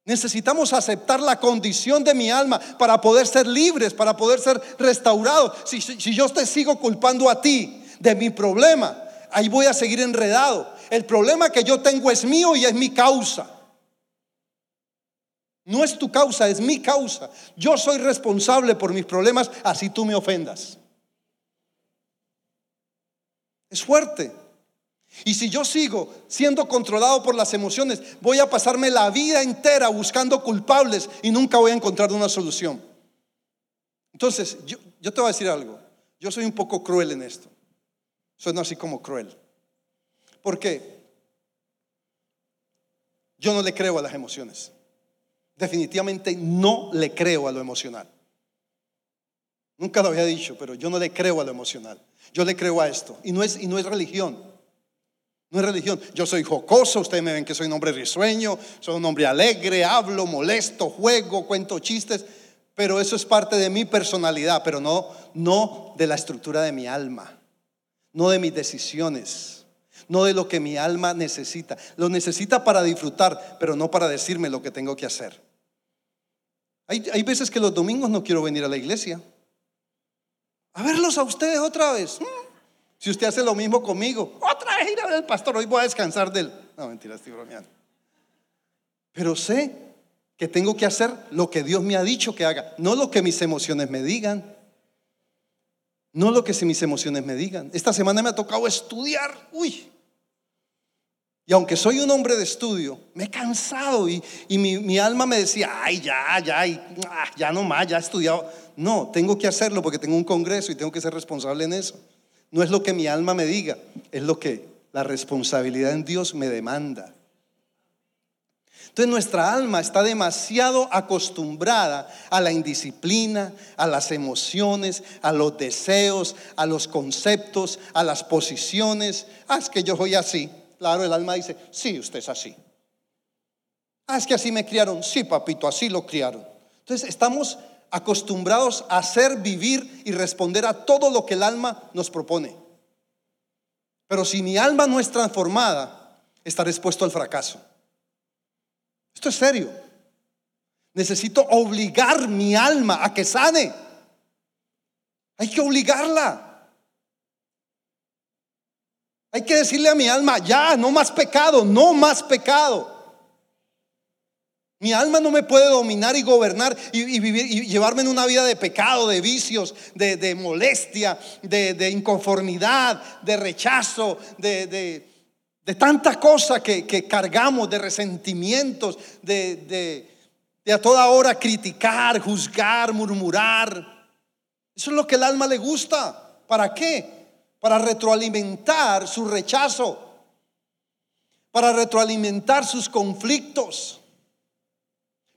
Necesitamos aceptar la condición de mi alma para poder ser libres, para poder ser restaurados. Si, yo te sigo culpando a ti de mi problema, ahí voy a seguir enredado. El problema que yo tengo es mío y es mi causa. No es tu causa, es mi causa. Yo soy responsable por mis problemas, así tú me ofendas. Es fuerte. Y si yo sigo siendo controlado por las emociones, voy a pasarme la vida entera buscando culpables y nunca voy a encontrar una solución. Entonces, yo, te voy a decir algo. Yo soy un poco cruel en esto. Suena así como cruel. ¿Por qué? Yo no le creo a las emociones. Definitivamente no le creo a lo emocional. Nunca lo había dicho, pero yo no le creo a lo emocional. Yo le creo a esto. Y no es, y no es religión. No es religión. Yo soy jocoso, ustedes me ven que soy un hombre risueño, soy un hombre alegre, hablo, molesto, juego, cuento chistes, pero eso es parte de mi personalidad, pero no, no de la estructura de mi alma, no de mis decisiones, no de lo que mi alma necesita. Lo necesita para disfrutar, pero no para decirme lo que tengo que hacer. Hay, hay veces que los domingos no quiero venir a la iglesia. A verlos a ustedes otra vez. Mm. Si usted hace lo mismo conmigo, otra vez ir a ver al pastor, hoy voy a descansar de él. No, mentira, estoy bromeando. Pero sé que tengo que hacer lo que Dios me ha dicho que haga, no lo que mis emociones me digan. No lo que mis emociones me digan. Esta semana me ha tocado estudiar. Uy. Y aunque soy un hombre de estudio, me he cansado y, mi, alma me decía, ay, ya, ya, ah, ya no más, ya he estudiado. No, tengo que hacerlo porque tengo un congreso y tengo que ser responsable en eso. No es lo que mi alma me diga, es lo que la responsabilidad en Dios me demanda. Entonces nuestra alma está demasiado acostumbrada a la indisciplina, a las emociones, a los deseos, a los conceptos, a las posiciones. Ah, es que yo soy así. Claro, el alma dice, sí, usted es así. Ah, es que así me criaron. Sí, papito, así lo criaron. Entonces estamos acostumbrados a hacer, vivir y responder a todo lo que el alma nos propone. Pero si mi alma no es transformada, estaré expuesto al fracaso. Esto es serio. Necesito obligar mi alma a que sane. Hay que obligarla. Hay que decirle a mi alma, ya, no más pecado, no más pecado. Mi alma no me puede dominar y gobernar y, vivir y llevarme en una vida de pecado, de vicios, de, molestia, de, inconformidad, de rechazo, de, tanta cosa que, que, cargamos, de resentimientos, de, a toda hora criticar, juzgar, murmurar. Eso es lo que el alma le gusta. ¿Para qué? Para retroalimentar su rechazo, para retroalimentar sus conflictos.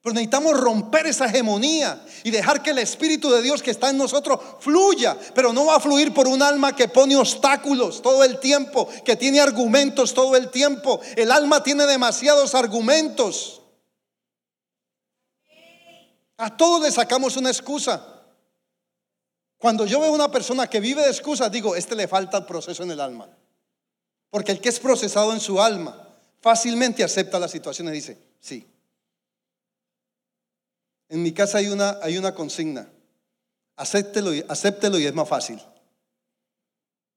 Pero necesitamos romper esa hegemonía y dejar que el Espíritu de Dios que está en nosotros fluya. Pero no va a fluir por un alma que pone obstáculos todo el tiempo, que tiene argumentos todo el tiempo. El alma tiene demasiados argumentos. A todos le sacamos una excusa. Cuando yo veo una persona que vive de excusas, digo, este le falta proceso en el alma. Porque el que es procesado en su alma fácilmente acepta la situación y dice, sí. En mi casa hay una, hay una consigna. Acéptelo y, acéptelo y es más fácil.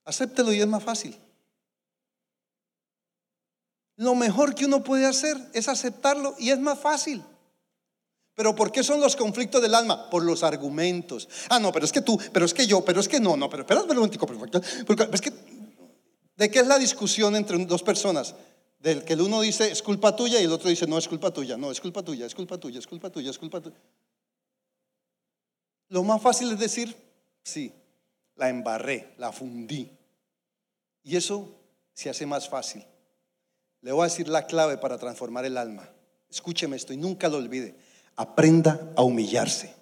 Acéptelo y es más fácil. Lo mejor que uno puede hacer es aceptarlo y es más fácil. Pero ¿por qué son los conflictos del alma? Por los argumentos. Ah, no, pero es que tú, pero es que yo, pero es que no, no, pero espera un momentico, perfecto. Porque es que, ¿de qué es la discusión entre dos personas? Del que el uno dice es culpa tuya y el otro dice no es culpa tuya, no es culpa tuya, es culpa tuya, es culpa tuya, es culpa tuya. Lo más fácil es decir, sí, la embarré, la fundí. Y eso se hace más fácil. Le voy a decir la clave para transformar el alma. Escúcheme esto y nunca lo olvide. Aprenda a humillarse.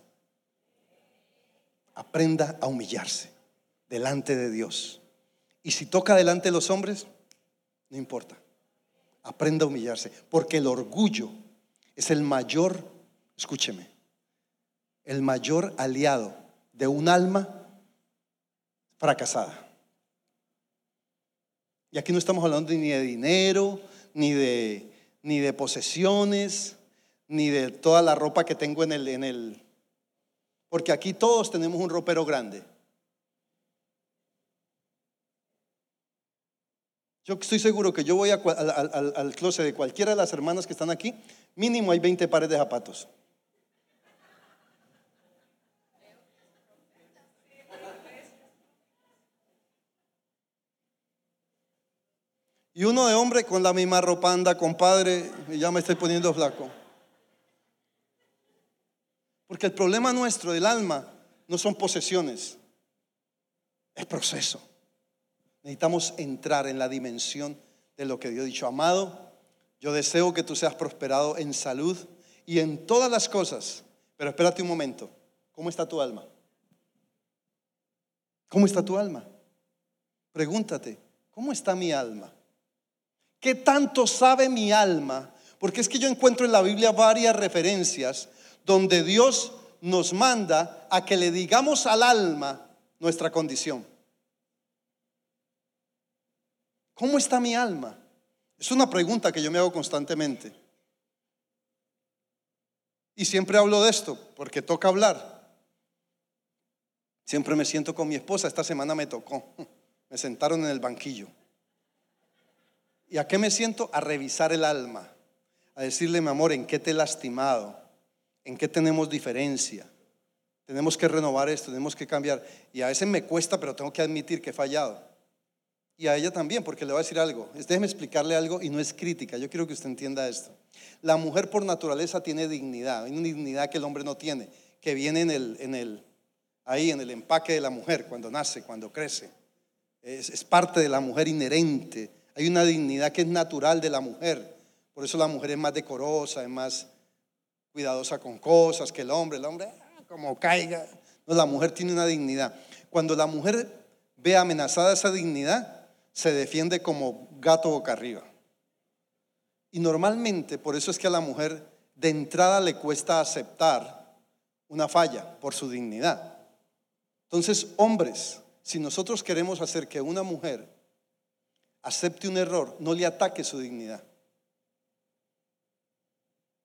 Aprenda a humillarse delante de Dios. Y si toca delante de los hombres, no importa. Aprenda a humillarse. Porque el orgullo es el mayor, escúcheme, el mayor aliado de un alma fracasada. Y aquí no estamos hablando ni de dinero, ni de, ni de posesiones, ni de toda la ropa que tengo en el, en el... Porque aquí todos tenemos un ropero grande. Yo estoy seguro que yo voy al, al, al closet de cualquiera de las hermanas que están aquí, mínimo hay 20 pares de zapatos. Y uno de hombre con la misma ropa anda, compadre, ya me estoy poniendo flaco. Porque el problema nuestro del alma no son posesiones, es proceso. Necesitamos entrar en la dimensión de lo que Dios ha dicho. Amado, yo deseo que tú seas prosperado en salud y en todas las cosas. Pero espérate un momento. ¿Cómo está tu alma? ¿Cómo está tu alma? Pregúntate, ¿cómo está mi alma? ¿Qué tanto sabe mi alma? Porque es que yo encuentro en la Biblia varias referencias donde Dios nos manda a que le digamos al alma nuestra condición. ¿Cómo está mi alma? Es una pregunta que yo me hago constantemente. Y siempre hablo de esto, porque toca hablar. Siempre me siento con mi esposa, esta semana me tocó. Me sentaron en el banquillo. ¿Y a qué me siento? A revisar el alma, a decirle, mi amor, ¿en qué te he lastimado? ¿En qué tenemos diferencia? Tenemos que renovar esto, tenemos que cambiar. Y a veces me cuesta, pero tengo que admitir que he fallado. Y a ella también, porque le voy a decir algo. Déjeme explicarle algo y no es crítica. Yo quiero que usted entienda esto. La mujer por naturaleza tiene dignidad. Una dignidad que el hombre no tiene, que viene en el, en el, ahí en el empaque de la mujer, cuando nace, cuando crece. Es, es parte de la mujer inherente hay una dignidad que es natural de la mujer. Por eso la mujer es más decorosa, es más cuidadosa con cosas que el hombre. El hombre, ah, como caiga. No, la mujer tiene una dignidad. Cuando la mujer ve amenazada esa dignidad, se defiende como gato boca arriba. Y normalmente, por eso es que a la mujer de entrada le cuesta aceptar una falla por su dignidad. Entonces, hombres, si nosotros queremos hacer que una mujer acepte un error, no le ataque su dignidad.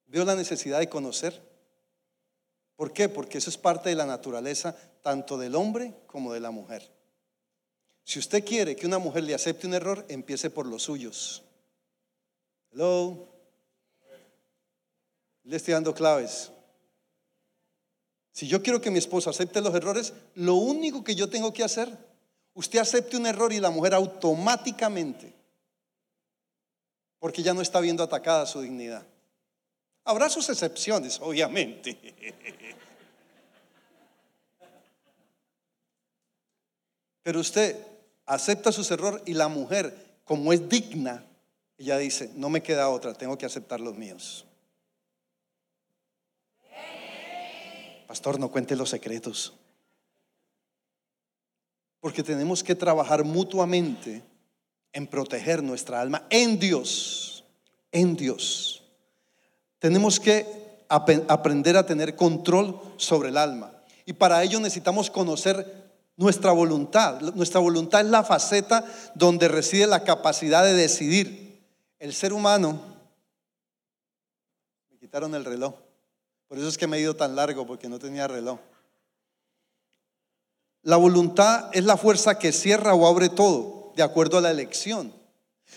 Veo la necesidad de conocer. ¿Por qué? Porque eso es parte de la naturaleza tanto del hombre como de la mujer. Si usted quiere que una mujer le acepte un error, empiece por los suyos. Hello. Le estoy dando claves. Si yo quiero que mi esposo acepte los errores, lo único que yo tengo que hacer usted acepte un error y la mujer automáticamente, porque ya no está viendo atacada su dignidad. Habrá sus excepciones, obviamente. Pero usted acepta sus errores y la mujer, como es digna, ella dice, no me queda otra, tengo que aceptar los míos. Pastor, no cuente los secretos. Porque tenemos que trabajar mutuamente en proteger nuestra alma en Dios, en Dios. Tenemos que aprender a tener control sobre el alma. Y para ello necesitamos conocer nuestra voluntad. Nuestra voluntad es la faceta donde reside la capacidad de decidir. El ser humano, me quitaron el reloj, por eso es que me he ido tan largo, porque no tenía reloj. La voluntad es la fuerza que cierra o abre todo, de acuerdo a la elección.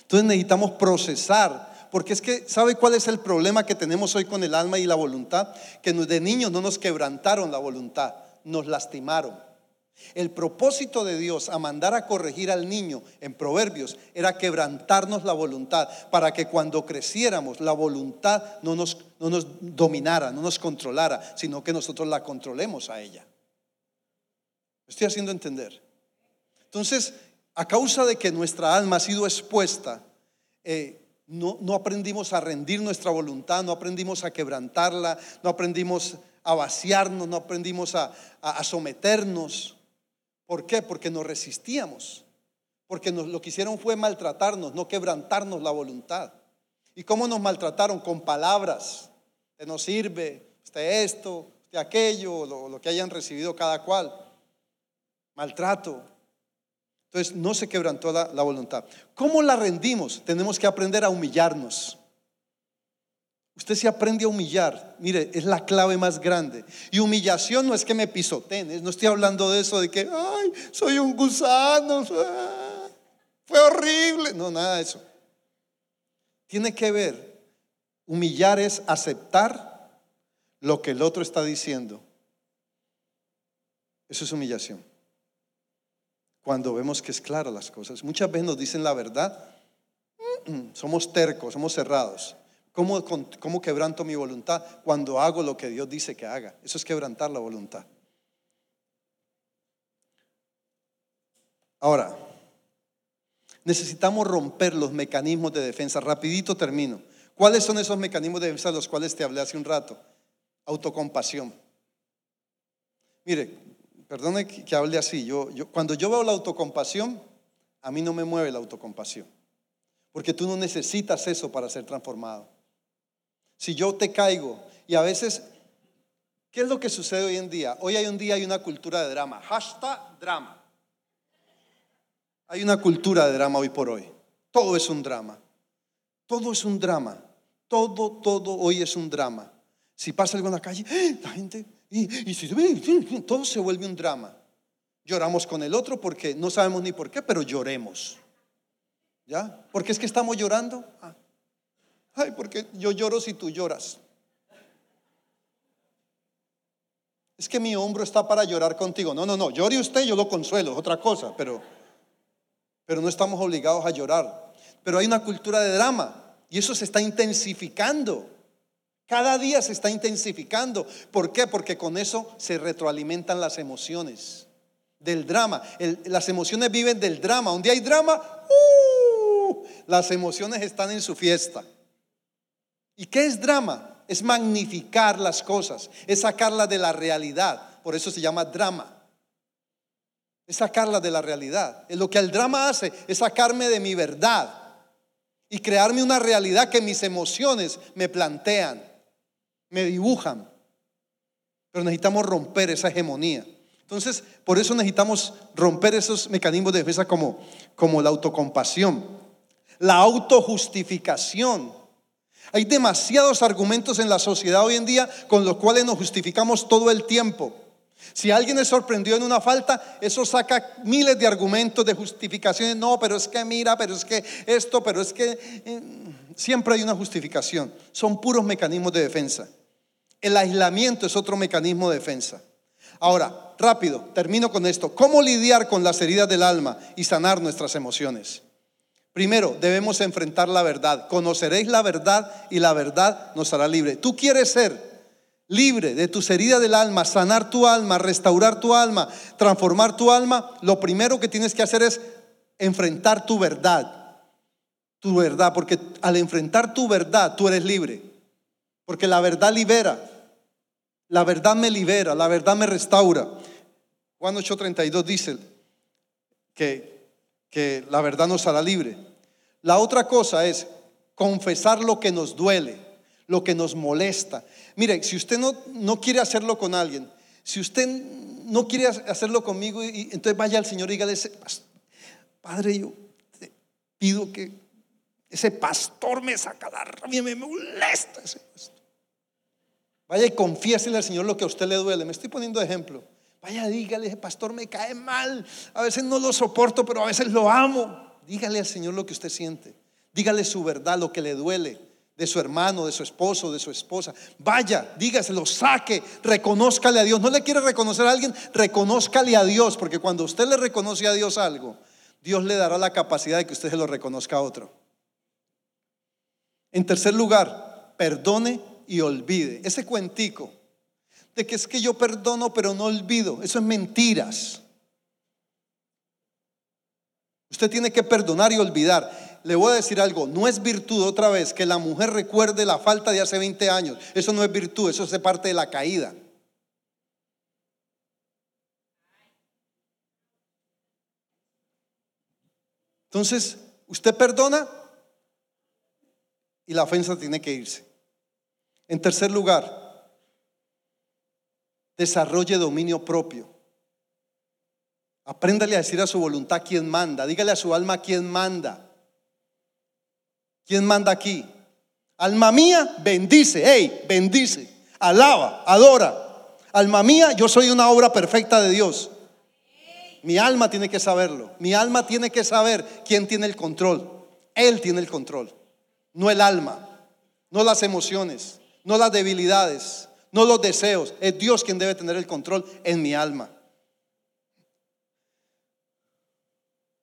Entonces necesitamos procesar, porque es que, ¿sabe cuál es el problema que tenemos hoy con el alma y la voluntad? Que de niños no nos quebrantaron la voluntad, nos lastimaron. El propósito de Dios a mandar a corregir al niño en Proverbios era quebrantarnos la voluntad para que cuando creciéramos la voluntad no nos, no nos dominara, no nos controlara, sino que nosotros la controlemos a ella. estoy haciendo entender. Entonces, a causa de que nuestra alma ha sido expuesta, eh, no, no, aprendimos a rendir nuestra voluntad, no aprendimos a quebrantarla, no aprendimos a vaciarnos, no aprendimos a, a someternos. ¿Por qué? Porque nos resistíamos. Porque nos, lo que hicieron fue maltratarnos, no quebrantarnos la voluntad. ¿Y cómo nos maltrataron? Con palabras. Usted no sirve, usted esto, usted aquello, lo, que hayan recibido cada cual. Maltrato. Entonces no se quebrantó la, la voluntad. ¿Cómo la rendimos? Tenemos que aprender a humillarnos. Usted se aprende a humillar. Mire, es la clave más grande. Y humillación no es que me pisoteen. No estoy hablando de eso de que, ay, soy un gusano. Ah, fue horrible. No, nada de eso. Tiene que ver. Humillar es aceptar lo que el otro está diciendo. Eso es humillación. Cuando vemos que es clara las cosas. Muchas veces nos dicen la verdad. Mm, somos tercos, somos cerrados. ¿Cómo, quebranto mi voluntad? Cuando hago lo que Dios dice que haga. Eso es quebrantar la voluntad. Ahora, necesitamos romper los mecanismos de defensa. Rapidito termino. ¿Cuáles son esos mecanismos de defensa de los cuales te hablé hace un rato? Autocompasión. Mire, perdone que, hable así. Yo, cuando yo veo la autocompasión, a mí no me mueve la autocompasión. Porque tú no necesitas eso para ser transformado si yo te caigo. Y a veces, ¿qué es lo que sucede hoy en día? Hoy hay un día, hay una cultura de drama. Hashtag drama. Hay una cultura de drama hoy por hoy. Todo es un drama. Todo es un drama. Todo, todo hoy es un drama. Si pasa algo en la calle, ¡eh! la gente, y, y si todo se vuelve un drama. Lloramos con el otro porque no sabemos ni por qué, pero lloremos. ¿Ya? ¿Por qué es que estamos llorando? Ah, Porque yo lloro si tú lloras. Es que mi hombro está para llorar contigo. No, no, no, llore usted, yo lo consuelo, es otra cosa, pero, pero no estamos obligados a llorar. Pero hay una cultura de drama y eso se está intensificando. Cada día se está intensificando. ¿Por qué? Porque con eso se retroalimentan las emociones del drama. las emociones viven del drama. Un día hay drama, ¡uh! las emociones están en su fiesta. ¿Y qué es drama? Es magnificar las cosas, es sacarlas de la realidad. Por eso se llama drama. Es sacarlas de la realidad. Lo que el drama hace es sacarme de mi verdad y crearme una realidad que mis emociones me plantean, me dibujan. Pero necesitamos romper esa hegemonía. Entonces, por eso necesitamos romper esos mecanismos de defensa como, como la autocompasión, la autojustificación. Hay demasiados argumentos en la sociedad hoy en día con los cuales nos justificamos todo el tiempo. Si alguien es sorprendido en una falta, eso saca miles de argumentos de justificaciones. No, pero es que mira, pero es que esto, pero es que eh, siempre hay una justificación. Son puros mecanismos de defensa. El aislamiento es otro mecanismo de defensa. Ahora, rápido, termino con esto. ¿Cómo lidiar con las heridas del alma y sanar nuestras emociones? Primero, debemos enfrentar la verdad. Conoceréis la verdad y la verdad nos hará libre. Tú quieres ser libre de tus heridas del alma, sanar tu alma, restaurar tu alma, transformar tu alma. Lo primero que tienes que hacer es enfrentar tu verdad. Tu verdad, porque al enfrentar tu verdad, tú eres libre. Porque la verdad libera. La verdad me libera, la verdad me restaura. Juan 8:32 dice que que la verdad nos hará libre. La otra cosa es confesar lo que nos duele, lo que nos molesta. Mire, si usted no, no quiere hacerlo con alguien, si usted no quiere hacerlo conmigo entonces vaya al Señor y dígale, Padre, yo te pido que ese pastor me saca la rabia, me molesta ese pastor. Vaya y confiésele al Señor lo que a usted le duele. Me estoy poniendo ejemplo. Vaya, dígale, pastor me cae mal. A veces no lo soporto, pero a veces lo amo. Dígale al Señor lo que usted siente. Dígale su verdad, lo que le duele de su hermano, de su esposo, de su esposa. Vaya, dígaselo, saque, reconózcale a Dios. No le quiere reconocer a alguien, reconózcale a Dios, porque cuando usted le reconoce a Dios algo, Dios le dará la capacidad de que usted se lo reconozca a otro. En tercer lugar, perdone y olvide. Ese cuentico de que es que yo perdono pero no olvido, eso es mentiras. Usted tiene que perdonar y olvidar. Le voy a decir algo, no es virtud otra vez que la mujer recuerde la falta de hace 20 años. Eso no es virtud, eso es parte de la caída. Entonces, usted perdona y la ofensa tiene que irse. En tercer lugar, desarrolle dominio propio. Apréndale a decir a su voluntad quién manda. Dígale a su alma quién manda. ¿Quién manda aquí? Alma mía, bendice. Hey, bendice. Alaba, adora. Alma mía, yo soy una obra perfecta de Dios. Mi alma tiene que saberlo. Mi alma tiene que saber quién tiene el control. Él tiene el control, no el alma, no las emociones no las debilidades, no los deseos. Es Dios quien debe tener el control en mi alma.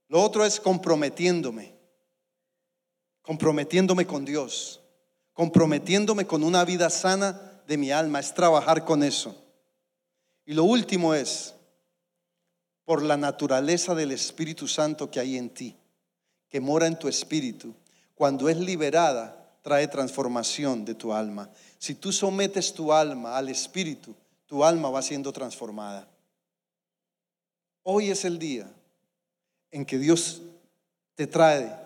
Lo otro es comprometiéndome, comprometiéndome con Dios, comprometiéndome con una vida sana de mi alma, es trabajar con eso. Y lo último es, por la naturaleza del Espíritu Santo que hay en ti, que mora en tu espíritu, cuando es liberada, trae transformación de tu alma. Si tú sometes tu alma al Espíritu, tu alma va siendo transformada. Hoy es el día en que Dios te trae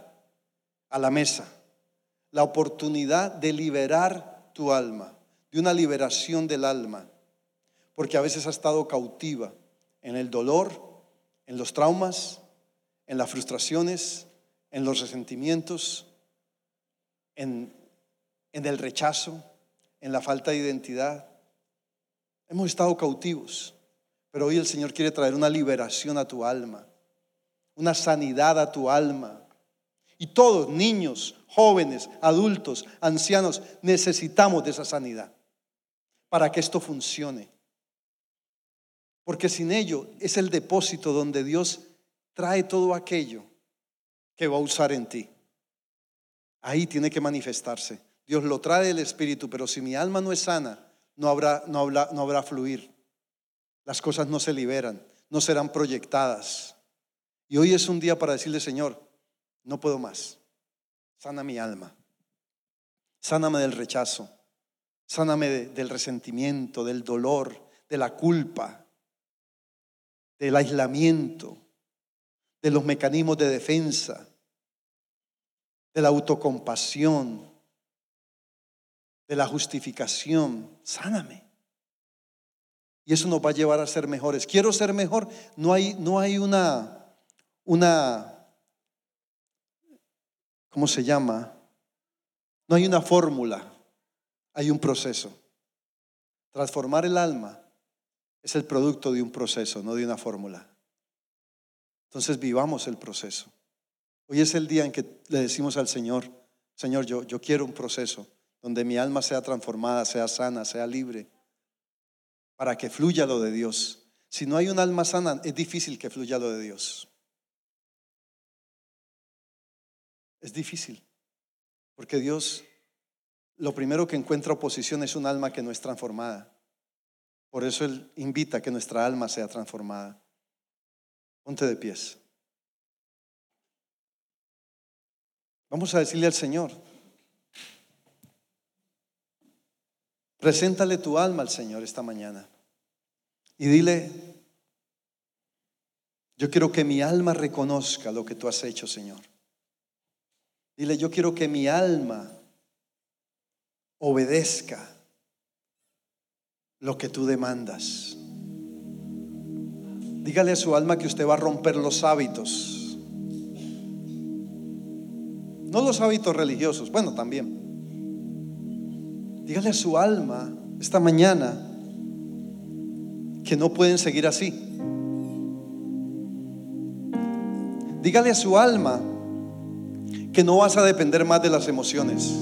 a la mesa la oportunidad de liberar tu alma, de una liberación del alma, porque a veces ha estado cautiva en el dolor, en los traumas, en las frustraciones, en los resentimientos, en, el rechazo, en la falta de identidad. Hemos estado cautivos, pero hoy el Señor quiere traer una liberación a tu alma, una sanidad a tu alma. Y todos, niños, jóvenes, adultos, ancianos, necesitamos de esa sanidad para que esto funcione. Porque sin ello es el depósito donde Dios trae todo aquello que va a usar en ti. Ahí tiene que manifestarse. Dios lo trae el Espíritu, pero si mi alma no es sana, no habrá, no no habrá fluir. Las cosas no se liberan, no serán proyectadas. Y hoy es un día para decirle, Señor, no puedo más. Sana mi alma. Sáname del rechazo. Sáname del resentimiento, del dolor, de la culpa, del aislamiento, de los mecanismos de defensa, de la autocompasión, de la justificación. Sáname. Y eso nos va a llevar a ser mejores. Quiero ser mejor. No hay, no hay una, una, ¿cómo se llama? No hay una fórmula. Hay un proceso. Transformar el alma es el producto de un proceso, no de una fórmula. Entonces vivamos el proceso. Hoy es el día en que le decimos al Señor, Señor, yo, yo quiero un proceso donde mi alma sea transformada, sea sana, sea libre, para que fluya lo de Dios. Si no hay un alma sana, es difícil que fluya lo de Dios. Es difícil, porque Dios lo primero que encuentra oposición es un alma que no es transformada. Por eso Él invita a que nuestra alma sea transformada. Ponte de pies. Vamos a decirle al Señor, Preséntale tu alma al Señor esta mañana y dile, yo quiero que mi alma reconozca lo que tú has hecho, Señor. Dile, yo quiero que mi alma obedezca lo que tú demandas. Dígale a su alma que usted va a romper los hábitos. No los hábitos religiosos, bueno, también. Dígale a su alma esta mañana que no pueden seguir así. Dígale a su alma que no vas a depender más de las emociones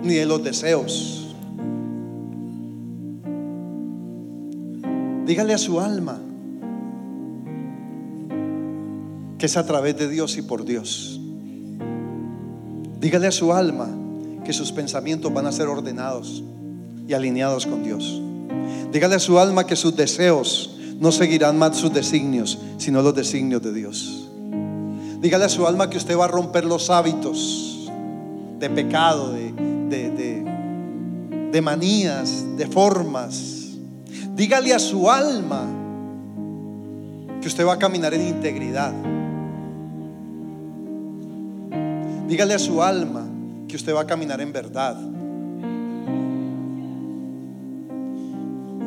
ni de los deseos. Dígale a su alma que es a través de Dios y por Dios. Dígale a su alma que sus pensamientos van a ser ordenados y alineados con Dios. Dígale a su alma que sus deseos no seguirán más sus designios, sino los designios de Dios. Dígale a su alma que usted va a romper los hábitos de pecado, de, de, manías, de formas. Dígale a su alma que usted va a caminar en integridad. Dígale a su alma que usted va a caminar en verdad.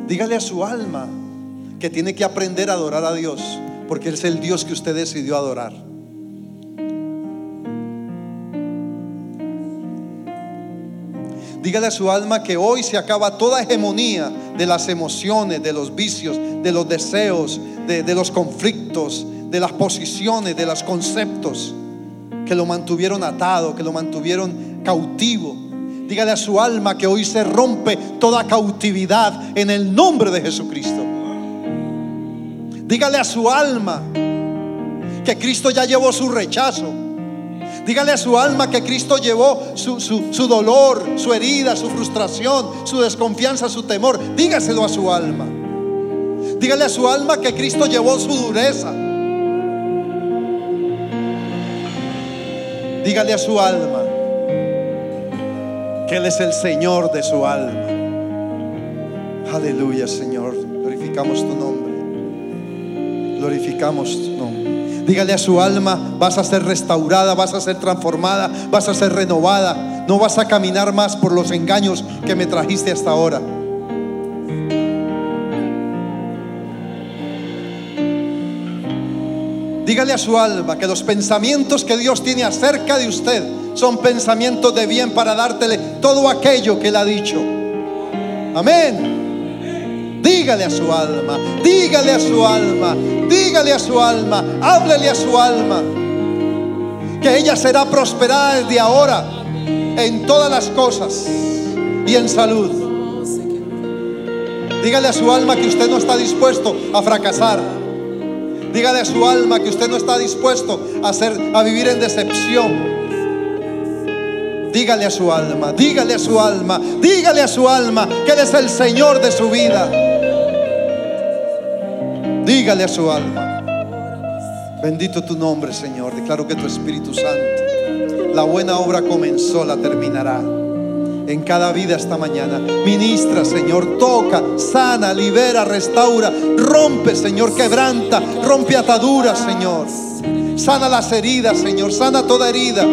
Dígale a su alma que tiene que aprender a adorar a Dios, porque es el Dios que usted decidió adorar. Dígale a su alma que hoy se acaba toda hegemonía de las emociones, de los vicios, de los deseos, de, los conflictos, de las posiciones, de los conceptos que lo mantuvieron atado, que lo mantuvieron cautivo. Dígale a su alma que hoy se rompe toda cautividad en el nombre de Jesucristo. Dígale a su alma que Cristo ya llevó su rechazo Dígale a su alma que Cristo llevó su, dolor, su herida, su frustración, su desconfianza, su temor. Dígaselo a su alma. Dígale a su alma que Cristo llevó su dureza. Dígale a su alma que Él es el Señor de su alma. Aleluya, Señor. Glorificamos tu nombre. Glorificamos tu nombre. Dígale a su alma, vas a ser restaurada, vas a ser transformada, vas a ser renovada. No vas a caminar más por los engaños que me trajiste hasta ahora. Dígale a su alma que los pensamientos que Dios tiene acerca de usted son pensamientos de bien para dártele todo aquello que Él ha dicho. Amén. Dígale a su alma, dígale a su alma, dígale a su alma, háblele a su alma, que ella será prosperada desde ahora en todas las cosas y en salud. Dígale a su alma que usted no está dispuesto a fracasar. Dígale a su alma que usted no está dispuesto a, hacer, a vivir en decepción. Dígale a su alma, dígale a su alma, dígale a su alma que Él es el Señor de su vida. Dígale a su alma. Bendito tu nombre, Señor. Declaro que tu Espíritu Santo, la buena obra comenzó, la terminará. En cada vida esta mañana. Ministra, Señor. Toca, sana, libera, restaura. Rompe, Señor. Quebranta. Rompe ataduras, Señor. Sana las heridas, Señor. Sana toda herida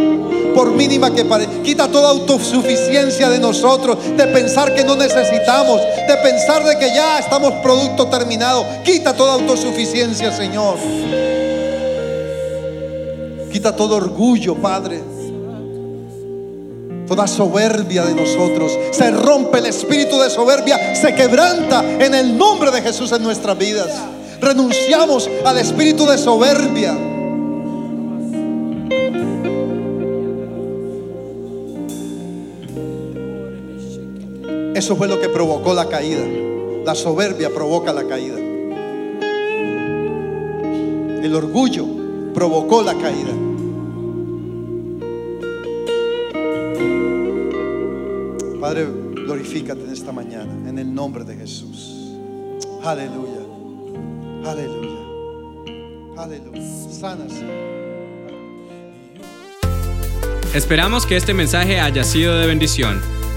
por mínima que parezca. Quita toda autosuficiencia de nosotros, de pensar que no necesitamos, de pensar de que ya estamos producto terminado. Quita toda autosuficiencia, Señor. Quita todo orgullo, Padre. Toda soberbia de nosotros. Se rompe el espíritu de soberbia, se quebranta en el nombre de Jesús en nuestras vidas. Renunciamos al espíritu de soberbia. Eso fue lo que provocó la caída. La soberbia provoca la caída. El orgullo provocó la caída. Padre, glorifícate en esta mañana, en el nombre de Jesús. Aleluya. Aleluya. Aleluya. Sanas. Esperamos que este mensaje haya sido de bendición.